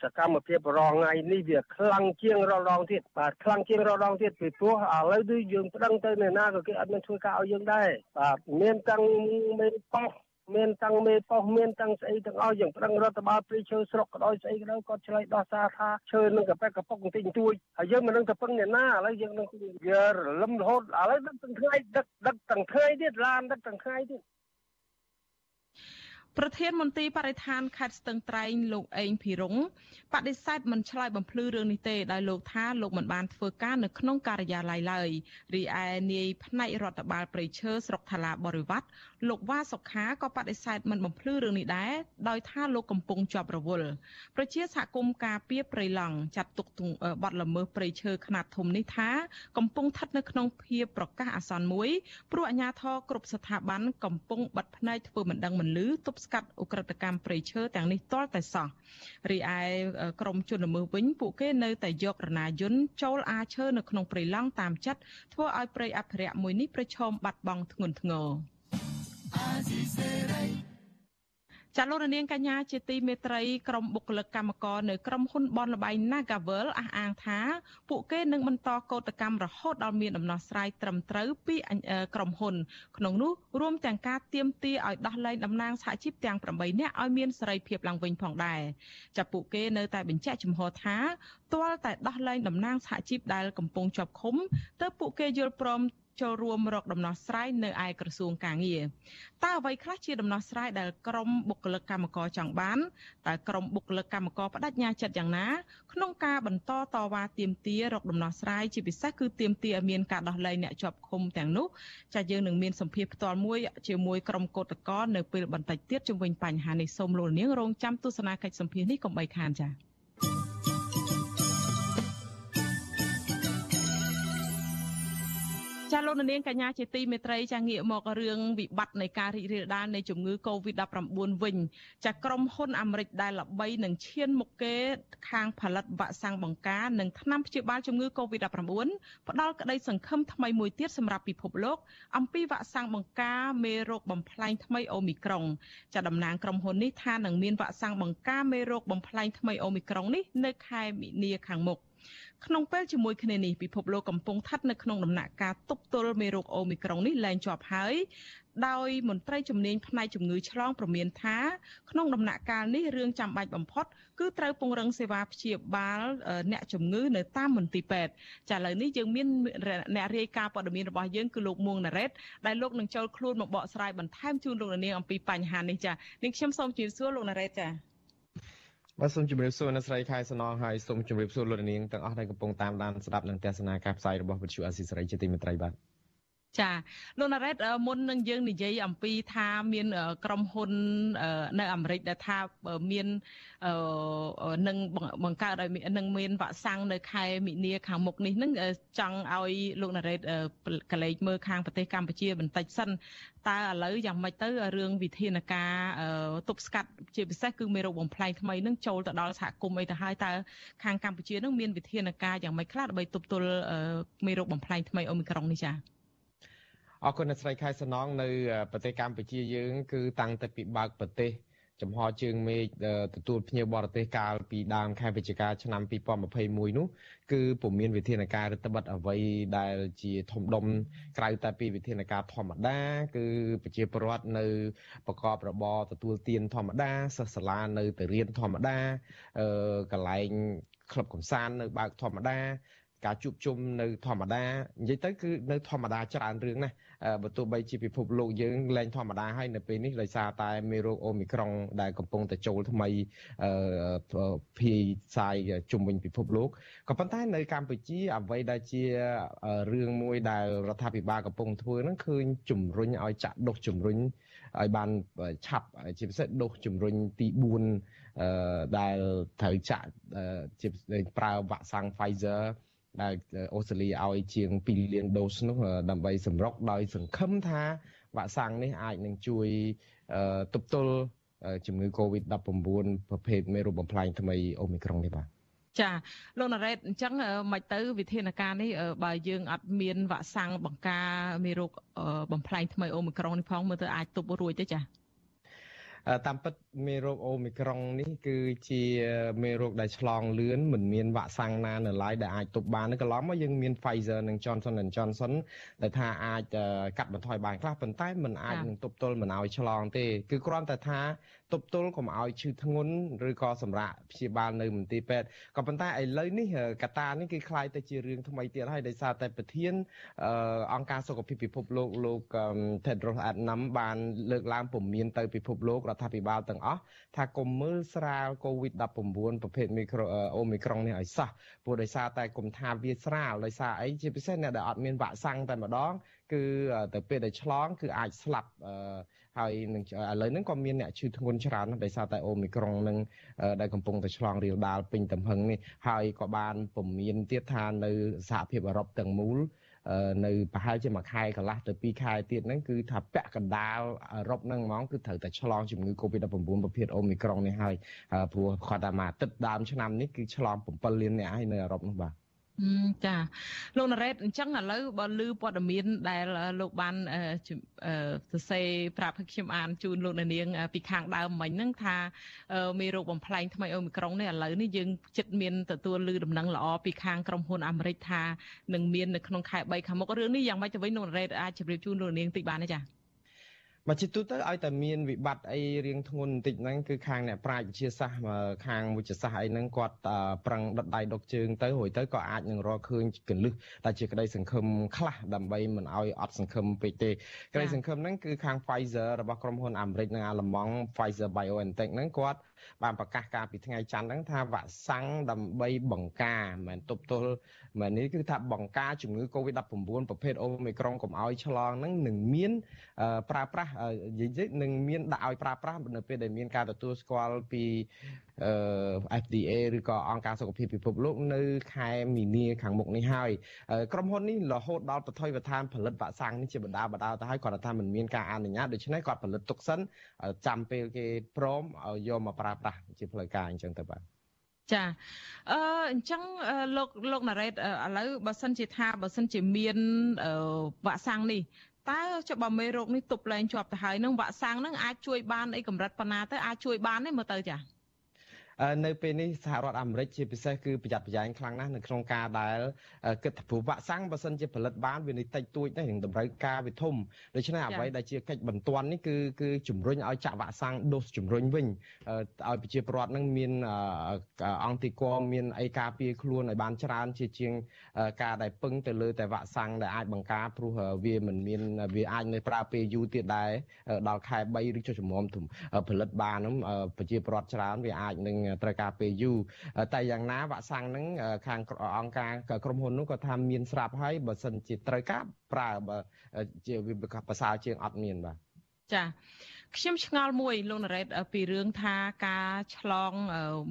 សកម្មភាពរងថ្ងៃនេះវាខ្លាំងជាងរលងទៀតបាទខ្លាំងជាងរលងទៀតពីព្រោះឥឡូវនេះយើងប្តឹងទៅអ្នកណាក៏គេអត់មានធ្វើការឲ្យយើងដែរបាទមានទាំងមានប៉ោះមានទាំងមេប៉ោះមានទាំងស្អីទាំងអស់យើងប្តឹងរដ្ឋបាលព្រៃឈើស្រុកក៏ដោយស្អីក៏ដោយគាត់ឆ្លើយដោះសារថាឈើនឹងកប៉ែកកពុកបន្តិចបន្តួចហើយយើងមិននឹងទៅពឹងអ្នកណាឥឡូវយើងនឹងវារលឹមរហូតឥឡូវដឹកទាំងថ្ងៃដឹកដឹកទាំងថ្ងៃទៀតឡានដឹកទាំងថ្ងៃទៀត ប្រធានមន្ត្រីបរិស្ថានខេត្តស្ទឹងត្រែងលោកអេងភិរុងបដិសេធមិនឆ្លើយបំភ្លឺរឿងនេះទេដោយលោកថាលោកមិនបានធ្វើការនៅក្នុងការិយាល័យឡើយរីឯនាយផ្នែករដ្ឋបាលព្រៃឈើស្រុកថាឡាបរិវត្តលោកវ៉ាសុខាក៏បដិសេធមិនបំភ្លឺរឿងនេះដែរដោយថាលោកកំពុងជាប់រវល់ប្រជាសហគមន៍ការពារព្រៃឡង់ចាត់ទុកបទល្មើសព្រៃឈើខ្នាតធំនេះថា កំពុងស្ថិតនៅក្នុងភាពប្រកាសអាសន្នមួយព្រោះអាជ្ញាធរគ្រប់ស្ថាប័នកំពុងបិទភ្នែកធ្វើមិនដឹងមិនលឺទប់ស្កាត់អ ுக ្រិតកម្មព្រៃឈើទាំងនេះទាល់តែសោះរីឯក្រមជនល្មើសវិញពួកគេនៅតែយករណាយន្តចូលអាឈើនៅក្នុងព្រៃឡង់តាមចិត្តធ្វើឲ្យព្រៃអភិរក្សមួយនេះប្រឈមបាត់បង់ធ្ងន់ធ្ងរ ចាលោកនាងកញ្ញាជាទីមេត្រីក្រុមបុគ្គលិកកម្មករនៅក្រុមហ៊ុនបនលបៃ Nagavel អះអាងថាពួកគេនឹងបន្តកោតកម្មរហូតដល់មានដំណោះស្រាយត្រឹមត្រូវពីក្រុមហ៊ុន ក្នុងនោះរួមទាំងការទៀមទាឲ្យដោះលែងតំណាងសហជីពទាំង8នាក់ឲ្យមានសេរីភាពឡើងវិញផងដែរចាប់ពួកគេនៅតែបញ្ជាក់ចំហថាទាល់តែដោះលែងតំណាងសហជីពដែលកំពុងជាប់ឃុំទើបពួកគេយល់ព្រម ចូលរួមរកដំណោះស្រាយនៅឯក្រសួងកាងារតើអ្វីខ្លះជាដំណោះស្រាយដែលក្រមបុគ្គលិកកម្មករចង់បានតើក្រមបុគ្គលិកកម្មករបដិញ្ញាចិត្តយ៉ាងណា ក្នុងការបន្តតវ៉ាទាមទាររកដំណោះស្រាយជាពិសេសគឺទាមទារឲ្យមានការដោះលែងអ្នកជាប់ឃុំទាំងនោះចាយើងនឹងមានសម្ភារផ្ទាល់មួយជាមួយក្រមកោតកោនៅពេលបន្តិចទៀតជំវិញបញ្ហានេះសូមលោកនាងរងចាំទស្សនាកិច្ចសម្ភារនេះកុំបីខានចា៎ ចាលោកនាងកញ្ញាជាទីមេត្រីចាងាកមករឿងវិបត្តិនៃការរីករាលដាលនៃជំងឺ Covid-19 វិញចាក្រុមហ៊ុនអាមេរិកដែលល្បីនឹងឈានមុខគេខាងផលិតវ៉ាក់សាំងបង្ការនិងថ្នាំព្យាបាលជំងឺ Covid-19 ផ្ដល់ក្តីសង្ឃឹមថ្មីមួយទៀតសម្រាប់ពិភពលោកអំពីវ៉ាក់សាំងបង្ការមេរោគបំផ្លែងថ្មីអូមីក្រុងចាតំណាងក្រុមហ៊ុននេះថានឹងមានវ៉ាក់សាំងបង្ការមេរោគបំផ្លែងថ្មីអូមីក្រុងនេះនៅខែមីនាខាងមុខ ក្នុងពេលជាមួយគ្នានេះពិភពលោកកំពុងស្ថិតនៅក្នុងដំណាក់កាលទប់ទល់មេរោគអូមីក្រុងនេះលែងជាប់ហើយដោយមន្ត្រីជំនាញផ្នែកជំងឺឆ្លងប្រមានថាក្នុងដំណាក់កាលនេះរឿងចាំបាច់បំផុតគឺត្រូវពង្រឹងសេវាព្យាបាលអ្នកជំងឺនៅតាមមន្ទីរពេទ្យចាឥឡូវនេះយើងមានអ្នករាយការណ៍ព័ត៌មានរបស់យើងគឺលោកមួងណារ៉េតដែលលោកនឹងចូលខ្លួនមកបកស្រាយបន្ថែមជូនលោកនាងអំពីបញ្ហានេះចានាងខ្ញុំសូមជម្រាបសួរលោកណារ៉េតចា បាទសូមជម្រាបសួរអ្នកស្រីខែសំណងហើយសូមជម្រាបសួរលោកនាងទាំងអស់ដែលកំពុងតាមដានស្ដាប់និងទស្សនាការផ្សាយរបស់វិទ្យុអាស៊ីសេរីជាទីមេត្រីបាទ ចាលោកណារ៉េតមុននឹងយើងនិយាយអំពីថាមានក្រុមហ៊ុននៅអាមេរិកដែលថាមាននឹងបង្កើតឲ្យនឹងមានវ៉ាក់សាំងនៅខែមិនិនាខាងមុខនេះនឹងចង់ឲ្យលោកណារ៉េតកលេចមើលខាងប្រទេសកម្ពុជាបន្តិចសិនតើឥឡូវយ៉ាងម៉េចទៅរឿងវិធានការទប់ស្កាត់ជាពិសេសគឺមេរោគបំផ្លែងថ្មីនឹងចូលទៅដល់សហគមន៍អីទៅហើយតើខាងកម្ពុជានឹងមានវិធានការយ៉ាងម៉េចខ្លះដើម្បីទប់ទល់មេរោគបំផ្លែងថ្មីអូមីក្រុងនេះចា៎ អរគុណអ្នកស្រីខែសំណងនៅប្រទេសកម្ពុជាយើង គឺតាំងតែពីបើកប្រទេសចំហជើងមេឃទទួលភ្ញៀវបរទេសកាលពីដើមខែវិច្ឆិកាឆ្នាំ2021នោះគឺពុំមានវិធានការរដ្ឋបတ်អ្វីដែលជាធំដុំក្រៅតែពីវិធានការធម្មតា គឺប្រជាពលរដ្ឋនៅប្រកបរបរទទួលទានធម្មតាសិស្សសាលានៅទៅរៀនធម្មតាអឺកន្លែងក្លឹបកំសាន្តនៅបើកធម្មតាការជួបជុំនៅធម្មតានិយាយទៅគឺនៅធម្មតាច្រើនរឿងណាស់ បើទោះបីជាពិភពលោកយើងលែងធម្មតាហើយនៅពេលនេះដោយសារតែមេរោគអូមីក្រុងដែលកំពុងតែចូលថ្មីភាយសាយជុំវិញពិភពលោកក៏ប៉ុន្តែនៅកម្ពុជាអ្វីដែលជារឿងមួយដែលរដ្ឋាភិបាលកំពុងធ្វើហ្នឹងឃើញជំរុញឲ្យចាក់ដុសជំរុញឲ្យបានឆាប់ជាពិសេសដុសជំរុញទី4អឺដែលត្រូវចាក់ជាប្រើវ៉ាក់សាំង Pfizer ដែលអូស្ត្រាលីឲ្យជាង2លានដូសនោះដើម្បីសម្រុកដោយសង្ឃឹមថាវ៉ាក់សាំងនេះអាចនឹងជួយទប់ទល់ជំងឺ Covid-19 ប្រភេទមេរោគបំផ្លាញថ្មីអូមីក្រុងនេះបាទចាលោកណារ៉េតអញ្ចឹងមិនទៅវិធានការនេះបើយើងអត់មានវ៉ាក់សាំងបង្ការមេរោគបំផ្លាញថ្មីអូមីក្រុងនេះផងមើលទៅអាចទប់រួចទេចា តាមពិតមេរោគអូមីក្រុងនេះគឺជាមេរោគដែលឆ្លងលឿនមិនមានវ៉ាក់សាំងណានៅឡើយដែលអាចទប់បានកន្លងមកយើងមាន Pfizer និង Johnson Johnson ដែលថាអាចកាត់បន្ថយបានខ្លះប៉ុន្តែมันអាចនឹងទប់ទល់មិនឲ្យឆ្លងទេគឺគ្រាន់តែថា ទប់ទល់កុំឲ្យឈឺធ្ងន់ឬក៏សម្រាប់ព្យាបាលនៅមន្ទីរពេទ្យក៏ប៉ុន្តែឥឡូវនេះកត្តានេះគឺคล้ายទៅជារឿងថ្មីទៀតហើយដោយសារតែប្រធានអង្គការសុខភាពពិភពលោកលោក Tedros Adhanom បានលើកឡើងពមៀនទៅពិភពលោករដ្ឋាភិបាលទាំងអស់ថាកុំមើលស្រាល COVID-19 ប្រភេទមីក្រូអូមីក្រុងនេះឲ្យសោះព្រោះដោយសារតែកុំថាវាស្រាលដោយសារអីជាពិសេសអ្នកដែលអត់មានវ៉ាក់សាំងតែម្ដងគឺទៅពេលដែលឆ្លងគឺអាចស្លាប់អឺ ហើយនឹងឥឡូវហ្នឹងក៏មានអ្នកឈឺធ្ងន់ច្រើនដោយសារតែអូមីក្រុងនឹងដែលកំពុងតែឆ្លងរាលដាលពេញទំហឹងនេះហើយក៏បានពមៀនទៀតថានៅសហភាពអឺរ៉ុបទាំងមូលនៅប្រហែលជាមួយខែកន្លះទៅ2ខែទៀតហ្នឹងគឺថាពាក់កណ្ដាលអឺរ៉ុបហ្នឹងហ្មងគឺត្រូវតែឆ្លងជំងឺ Covid-19 ប្រភេទអូមីក្រុងនេះហើយព្រោះគាត់ថាមួយអាទិត្យដើមឆ្នាំនេះគឺឆ្លង7លានអ្នកហើយនៅអឺរ៉ុបនោះបាទ ចាលោកណារ៉េតអញ្ចឹងឥឡូវបើលឺព័ត៌មានដែលលោកបានសរសេរប្រាប់ឲ្យខ្ញុំអានជូនលោកនាង ពីខាងដើមមិញហ្នឹងថាមេរោគបំផ្លែងថ្មីអូមីក្រុងនេះឥឡូវនេះយើងចិត្តមានទទួលលឺដំណឹងល្អពីខាងក្រុមហ៊ុនអាមេរិកថានឹងមាននៅក្នុងខែ3ខាងមុខរឿងនេះយ៉ាងម៉េចទៅវិញលោកណារ៉េតអាចជម្រាបជូនលោកនាងតិចបានទេចា៎ មកជាទូទៅឲ្យតែមានវិបត្តិអីរៀងធ្ងន់បន្តិចហ្នឹងគឺខាងអ្នកប្រាជ្ញវិទ្យាសាស្ត្រខាងវិទ្យាសាស្ត្រអីហ្នឹងគាត់ប្រឹងដុតដៃដុកជើងទៅរួចទៅក៏អាចនឹងរកឃើញកលឹះដែលជាក្តីសង្ឃឹមខ្លះដើម្បីមិនឲ្យអត់សង្ឃឹមពេកទេក្តីសង្ឃឹមហ្នឹងគឺខាង Pfizer របស់ក្រុមហ៊ុនអាមេរិកនិងអាល្លឺម៉ង់ Pfizer BioNTech ហ្នឹងគាត់ បានប្រកាសការពីថ្ងៃច័ន្ទហ្នឹងថាវ៉ាក់សាំងដើម្បីបង្ការមិនមែនទប់ទល់មែននេះគឺថាបង្ការជំងឺ Covid-19 ប្រភេទអូមីក្រុងកុំឲ្យឆ្លងហ្នឹងនឹងមានប្រើប្រាស់និយាយនឹងមានដាក់ឲ្យប្រើប្រាស់នៅពេលដែលមានការទទួលស្គាល់ពីអឺ FDA ឬក៏អង្គការសុខភាពពិភពលោកនៅខែមីនាខាងមុខនេះហើយក្រុមហ៊ុននេះរហូតដល់បថុយប្រឋានផលិតវ៉ាក់សាំងនេះជាបណ្ដាបណ្ដាទៅហើយគាត់ថាมันមានការអនុញ្ញាតដូច្នេះគាត់ផលិតទុកសិនចាំពេលគេព្រមឲ្យយកមកប្រើប្រាស់ជាផ្លូវការអញ្ចឹងទៅបាទចាអឺអញ្ចឹងលោកលោកណារ៉េតឥឡូវបើសិនជាថាបើសិនជាមានវ៉ាក់សាំងនេះតើចុះបើមេរោគនេះទប់លែងជាប់ទៅហើយនឹងវ៉ាក់សាំងនឹងអាចជួយបានអីកម្រិតប៉ុណ្ណាទៅអាចជួយបានទេមើលទៅចា៎ នៅពេលនេះសហរដ្ឋអាមេរិកជាពិសេសគឺប្រយ័ត្នប្រយែងខ្លាំងណាស់នៅក្នុងការដែលគិតថាវ៉ាក់សាំងបើសិនជាផលិតបានវានេះតិចតួចទៅនឹងតម្រូវការវាធំដូច្នេះអ្វីដែលជាកិច្ចបន្ទាន់នេះគឺគឺជំរុញឲ្យចាក់វ៉ាក់សាំងដូសជំរុញវិញឲ្យប្រជាពលរដ្ឋនឹងមានអង្គទីគមមានអីការពារខ្លួនឲ្យបានច្រើនជាជាងការដែលពឹងទៅលើតែវ៉ាក់សាំងដែលអាចបង្ការព្រោះវាមិនមានវាអាចនៅប្រើពេលយូរទៀតដែរដល់ខែ3ឬចុះជំនុំផលិតបានហ្នឹងប្រជាពលរដ្ឋច្រើនវាអាចនឹងត្រូវការពេលយូរតែយ៉ាងណាវ៉ាក់សាំងហ្នឹងខាងអង្គការក្រុមហ៊ុននោះក៏ថាមានស្រាប់ហើយបើសិនជាត្រូវការប្រើបើជាវាប្រសើរជាងអត់មានបាទចាខ្ញុំឆ្ងល់មួយលោកណារ៉េតពីរឿងថាការឆ្លង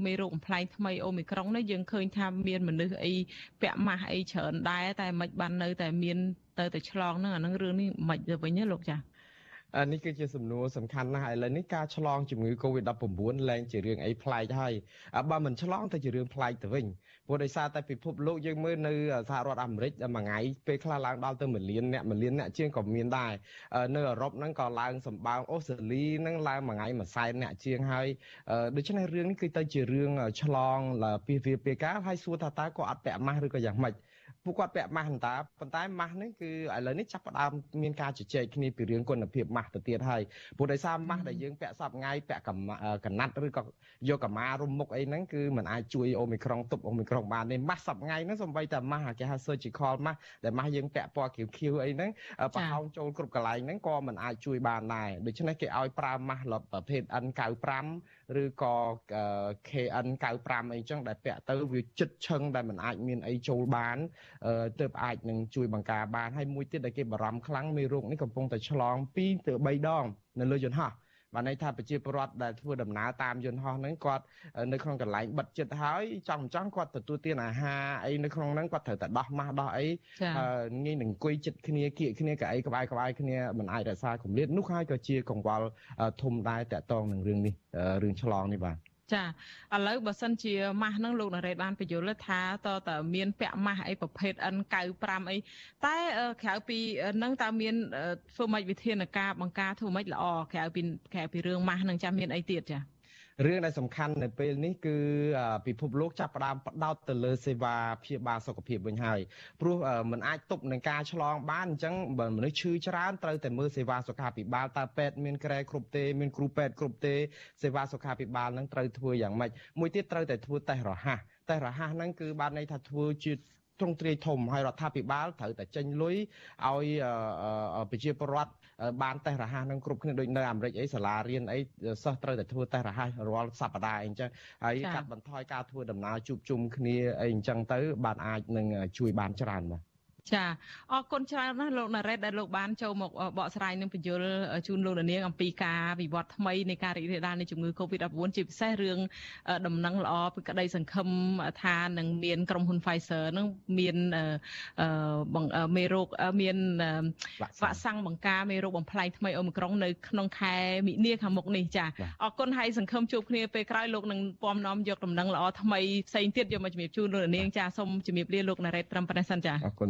មេរោគបំផ្លែងថ្មីអូមីក្រុងនេះយើងឃើញថាមានមនុស្សអីពាក់ម៉ាស់អីច្រើនដែរតែមិនបាននៅតែមានទៅតែឆ្លងហ្នឹងអានឹងរឿងនេះមិនទៅវិញទេលោកចា នេះគឺជាសំណួរសំខាន់ណាស់ឥឡូវនេះការឆ្លងជំងឺ Covid-19 ឡើងជារឿងអីប្លែកហើយបើមិនឆ្លងទៅជារឿងប្លែកទៅវិញព្រោះដោយសារតែពិភពលោកយើងមើលនៅសហរដ្ឋអាមេរិកមួយថ្ងៃពេលខ្លះឡើងដល់ទៅ1លានអ្នក1លានអ្នកជាងក៏មានដែរនៅអឺរ៉ុបហ្នឹងក៏ឡើងសម្បើមអូស្ត្រាលីហ្នឹងឡើងមួយថ្ងៃមួយសែនអ្នកជាងហើយដូច្នេះរឿងនេះគឺទៅជារឿងឆ្លងពីវាពេលកាលហើយសួរថាតើគាត់អត់ពាក់ម៉ាស់ឬក៏យ៉ាងម៉េច ពួកគាត់ពាក់ម៉ាស់តាប៉ុន្តែម៉ាស់នេះគឺឥឡូវនេះចាប់ផ្ដើមមានការជជែកគ្នាពីរឿងគុណភាពម៉ាស់ទៅទៀតហើយព្រោះដោយសារម៉ាស់ដែលយើងពាក់សពថ្ងៃពាក់កណាត់ឬក៏យកកាម៉ារុំមុខអីហ្នឹងគឺมันអាចជួយអូមីក្រុងទប់អូមីក្រុងបានទេម៉ាស់សពថ្ងៃហ្នឹងសំបីតែម៉ាស់គេហៅ surgical mask ដែលម៉ាស់យើងពាក់ពណ៌ខៀវខៀវអីហ្នឹងប្រហោងចូលគ្រប់កន្លែងហ្នឹងក៏มันអាចជួយបានដែរដូច្នេះគេឲ្យប្រើម៉ាស់ប្រភេទ N95 ឬក៏ KN95 អីចឹងដែលពាក់ទៅវាចិត្តឈឹងដែលมันអាចមានអីចូលបានទើបអាចនឹងជួយបង្ការបានហើយមួយទៀតដែលគេបារម្ភខ្លាំងមេរោគនេះកំពុងតែឆ្លង2ទៅ3ដងនៅលើយន្តហោះ បានន័យថាប្រជាពលរដ្ឋដែលធ្វើដំណើរតាមយន្តហោះហ្នឹងគាត់នៅក្នុងកន្លែងបិទចិត្តហើយចង់ចង់គាត់ទទួលទានអាហារអីនៅក្នុងហ្នឹងគាត់ត្រូវតែដោះម៉ាស់ដោះអីងាយនឹងអង្គុយចិត្តគ្នាគៀកគ្នាកៅអីក្បែរក្បែរគ្នាមិនអាចរក្សាគម្លាតនោះហើយក៏ជាកង្វល់ធំដែរតាក់ទងនឹងរឿងនេះរឿងឆ្លងនេះបាទ ចាឥឡូវបើសិនជាម៉ាស់ហ្នឹងលោកណារ៉េតបានបញ្យល់ថាតើតើមានពាក់ម៉ាស់អីប្រភេទ N95 អីតែក្រៅពីហ្នឹងតើមានធ្វើម៉េចវិធានការបង្ការធ្វើម៉េចល្អក្រៅពីក្រៅពីរឿងម៉ាស់ហ្នឹងចាំមានអីទៀតចា រឿងដែលសំខាន់នៅពេលនេះគឺពិភពលោកចាប់ផ្ដើមផ្ដោតទៅលើសេវាព្យាបាលសុខភាពវិញហើយព្រោះมันអាចទប់នឹងការឆ្លងបានអញ្ចឹងបើមនុស្សឈឺច្រើនត្រូវតែមើលសេវាសុខាភិបាលតើពេទ្យមានក្រែគ្រប់ទេមានគ្រូពេទ្យគ្រប់ទេសេវាសុខាភិបាលនឹងត្រូវធ្វើយ៉ាងម៉េចមួយទៀតត្រូវតែធ្វើតេស្តរហ័សតេស្តរហ័សហ្នឹងគឺបានន័យថាធ្វើជាទ្រង់ទ្រាយធំហើយរដ្ឋាភិបាលត្រូវតែចេញលុយឲ្យប្រជាពលរដ្ឋ បានតេស្តរហ័សនឹងគ្រប់គ្នាដូចនៅអាមេរិកអីសាលារៀនអីសិស្សត្រូវតែធ្វើតេស្តរហ័សរាល់សប្តាហ៍អីចឹងហើយកាត់បន្ថយការធ្វើដំណើរជួបជុំគ្នាអីអញ្ចឹងទៅបានអាចនឹងជួយបានច្រើនបាទ ចាអរគុណច្រើនណាស់លោកណារ៉េតដែលលោកបានចូលមកបកស្រាយនឹងបញ្យលជូនលោកនាងអំពីការវិវត្តថ្មីនៃការរីករាលដាលនៃជំងឺ Covid-19 ជាពិសេសរឿងដំណឹងល្អពីក្តីសង្ឃឹមថានឹងមានក្រុមហ៊ុន Pfizer នឹងមានមេរោគមានវ៉ាក់សាំងបង្ការមេរោគបំផ្លែងថ្មីអូមីក្រុងនៅក្នុងខែមិនិនាខាងមុខនេះចាអរគុណហើយសង្ឃឹមជួបគ្នាពេលក្រោយលោកនឹងពំនាំយកដំណឹងល្អថ្មីផ្សេងទៀតយកមកជំរាបជូនលោកនាងចាសូមជំរាបលាលោកណារ៉េតត្រឹមប៉ុណ្ណេះសិនចាអរគុណ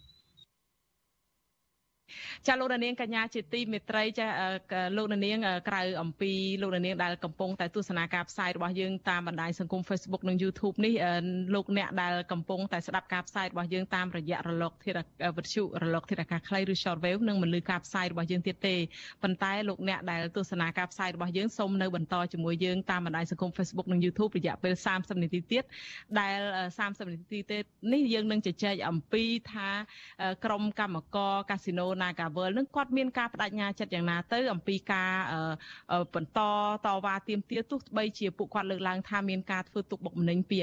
ចាលោកនាងកញ្ញាជាទីមេត្រីចាលោកនាងក្រៅអំពីលោកនាងដែលកំពុងតែទស្សនាការផ្សាយរបស់យើងតាមបណ្ដាញសង្គម Facebook និង YouTube នេះលោកអ្នកដែលកំពុងតែស្ដាប់ការផ្សាយរបស់យើងតាមរយៈរលកធាតុវិទ្យុរលកធាតុអាកាសខ្លីឬ Shortwave នឹងមិនលឺការផ្សាយរបស់យើងទៀតទេប៉ុន្តែលោកអ្នកដែលទស្សនាការផ្សាយរបស់យើងសូមនៅបន្តជាមួយយើងតាមបណ្ដាញសង្គម Facebook និង YouTube រយៈពេល30នាទីទៀតដែល30នាទីទៀតនេះយើងនឹងជជែកអំពីថាក្រុមកម្មករកាស៊ីណូ Naga World នឹងគាត់មានការបដិញ្ញាចិត្តយ៉ាងណាទៅអំពីការបន្តតវ៉ាទាមទារទោះបីជាពួកគាត់លើកឡើងថាមានការធ្វើទុកបុកម្នេញពី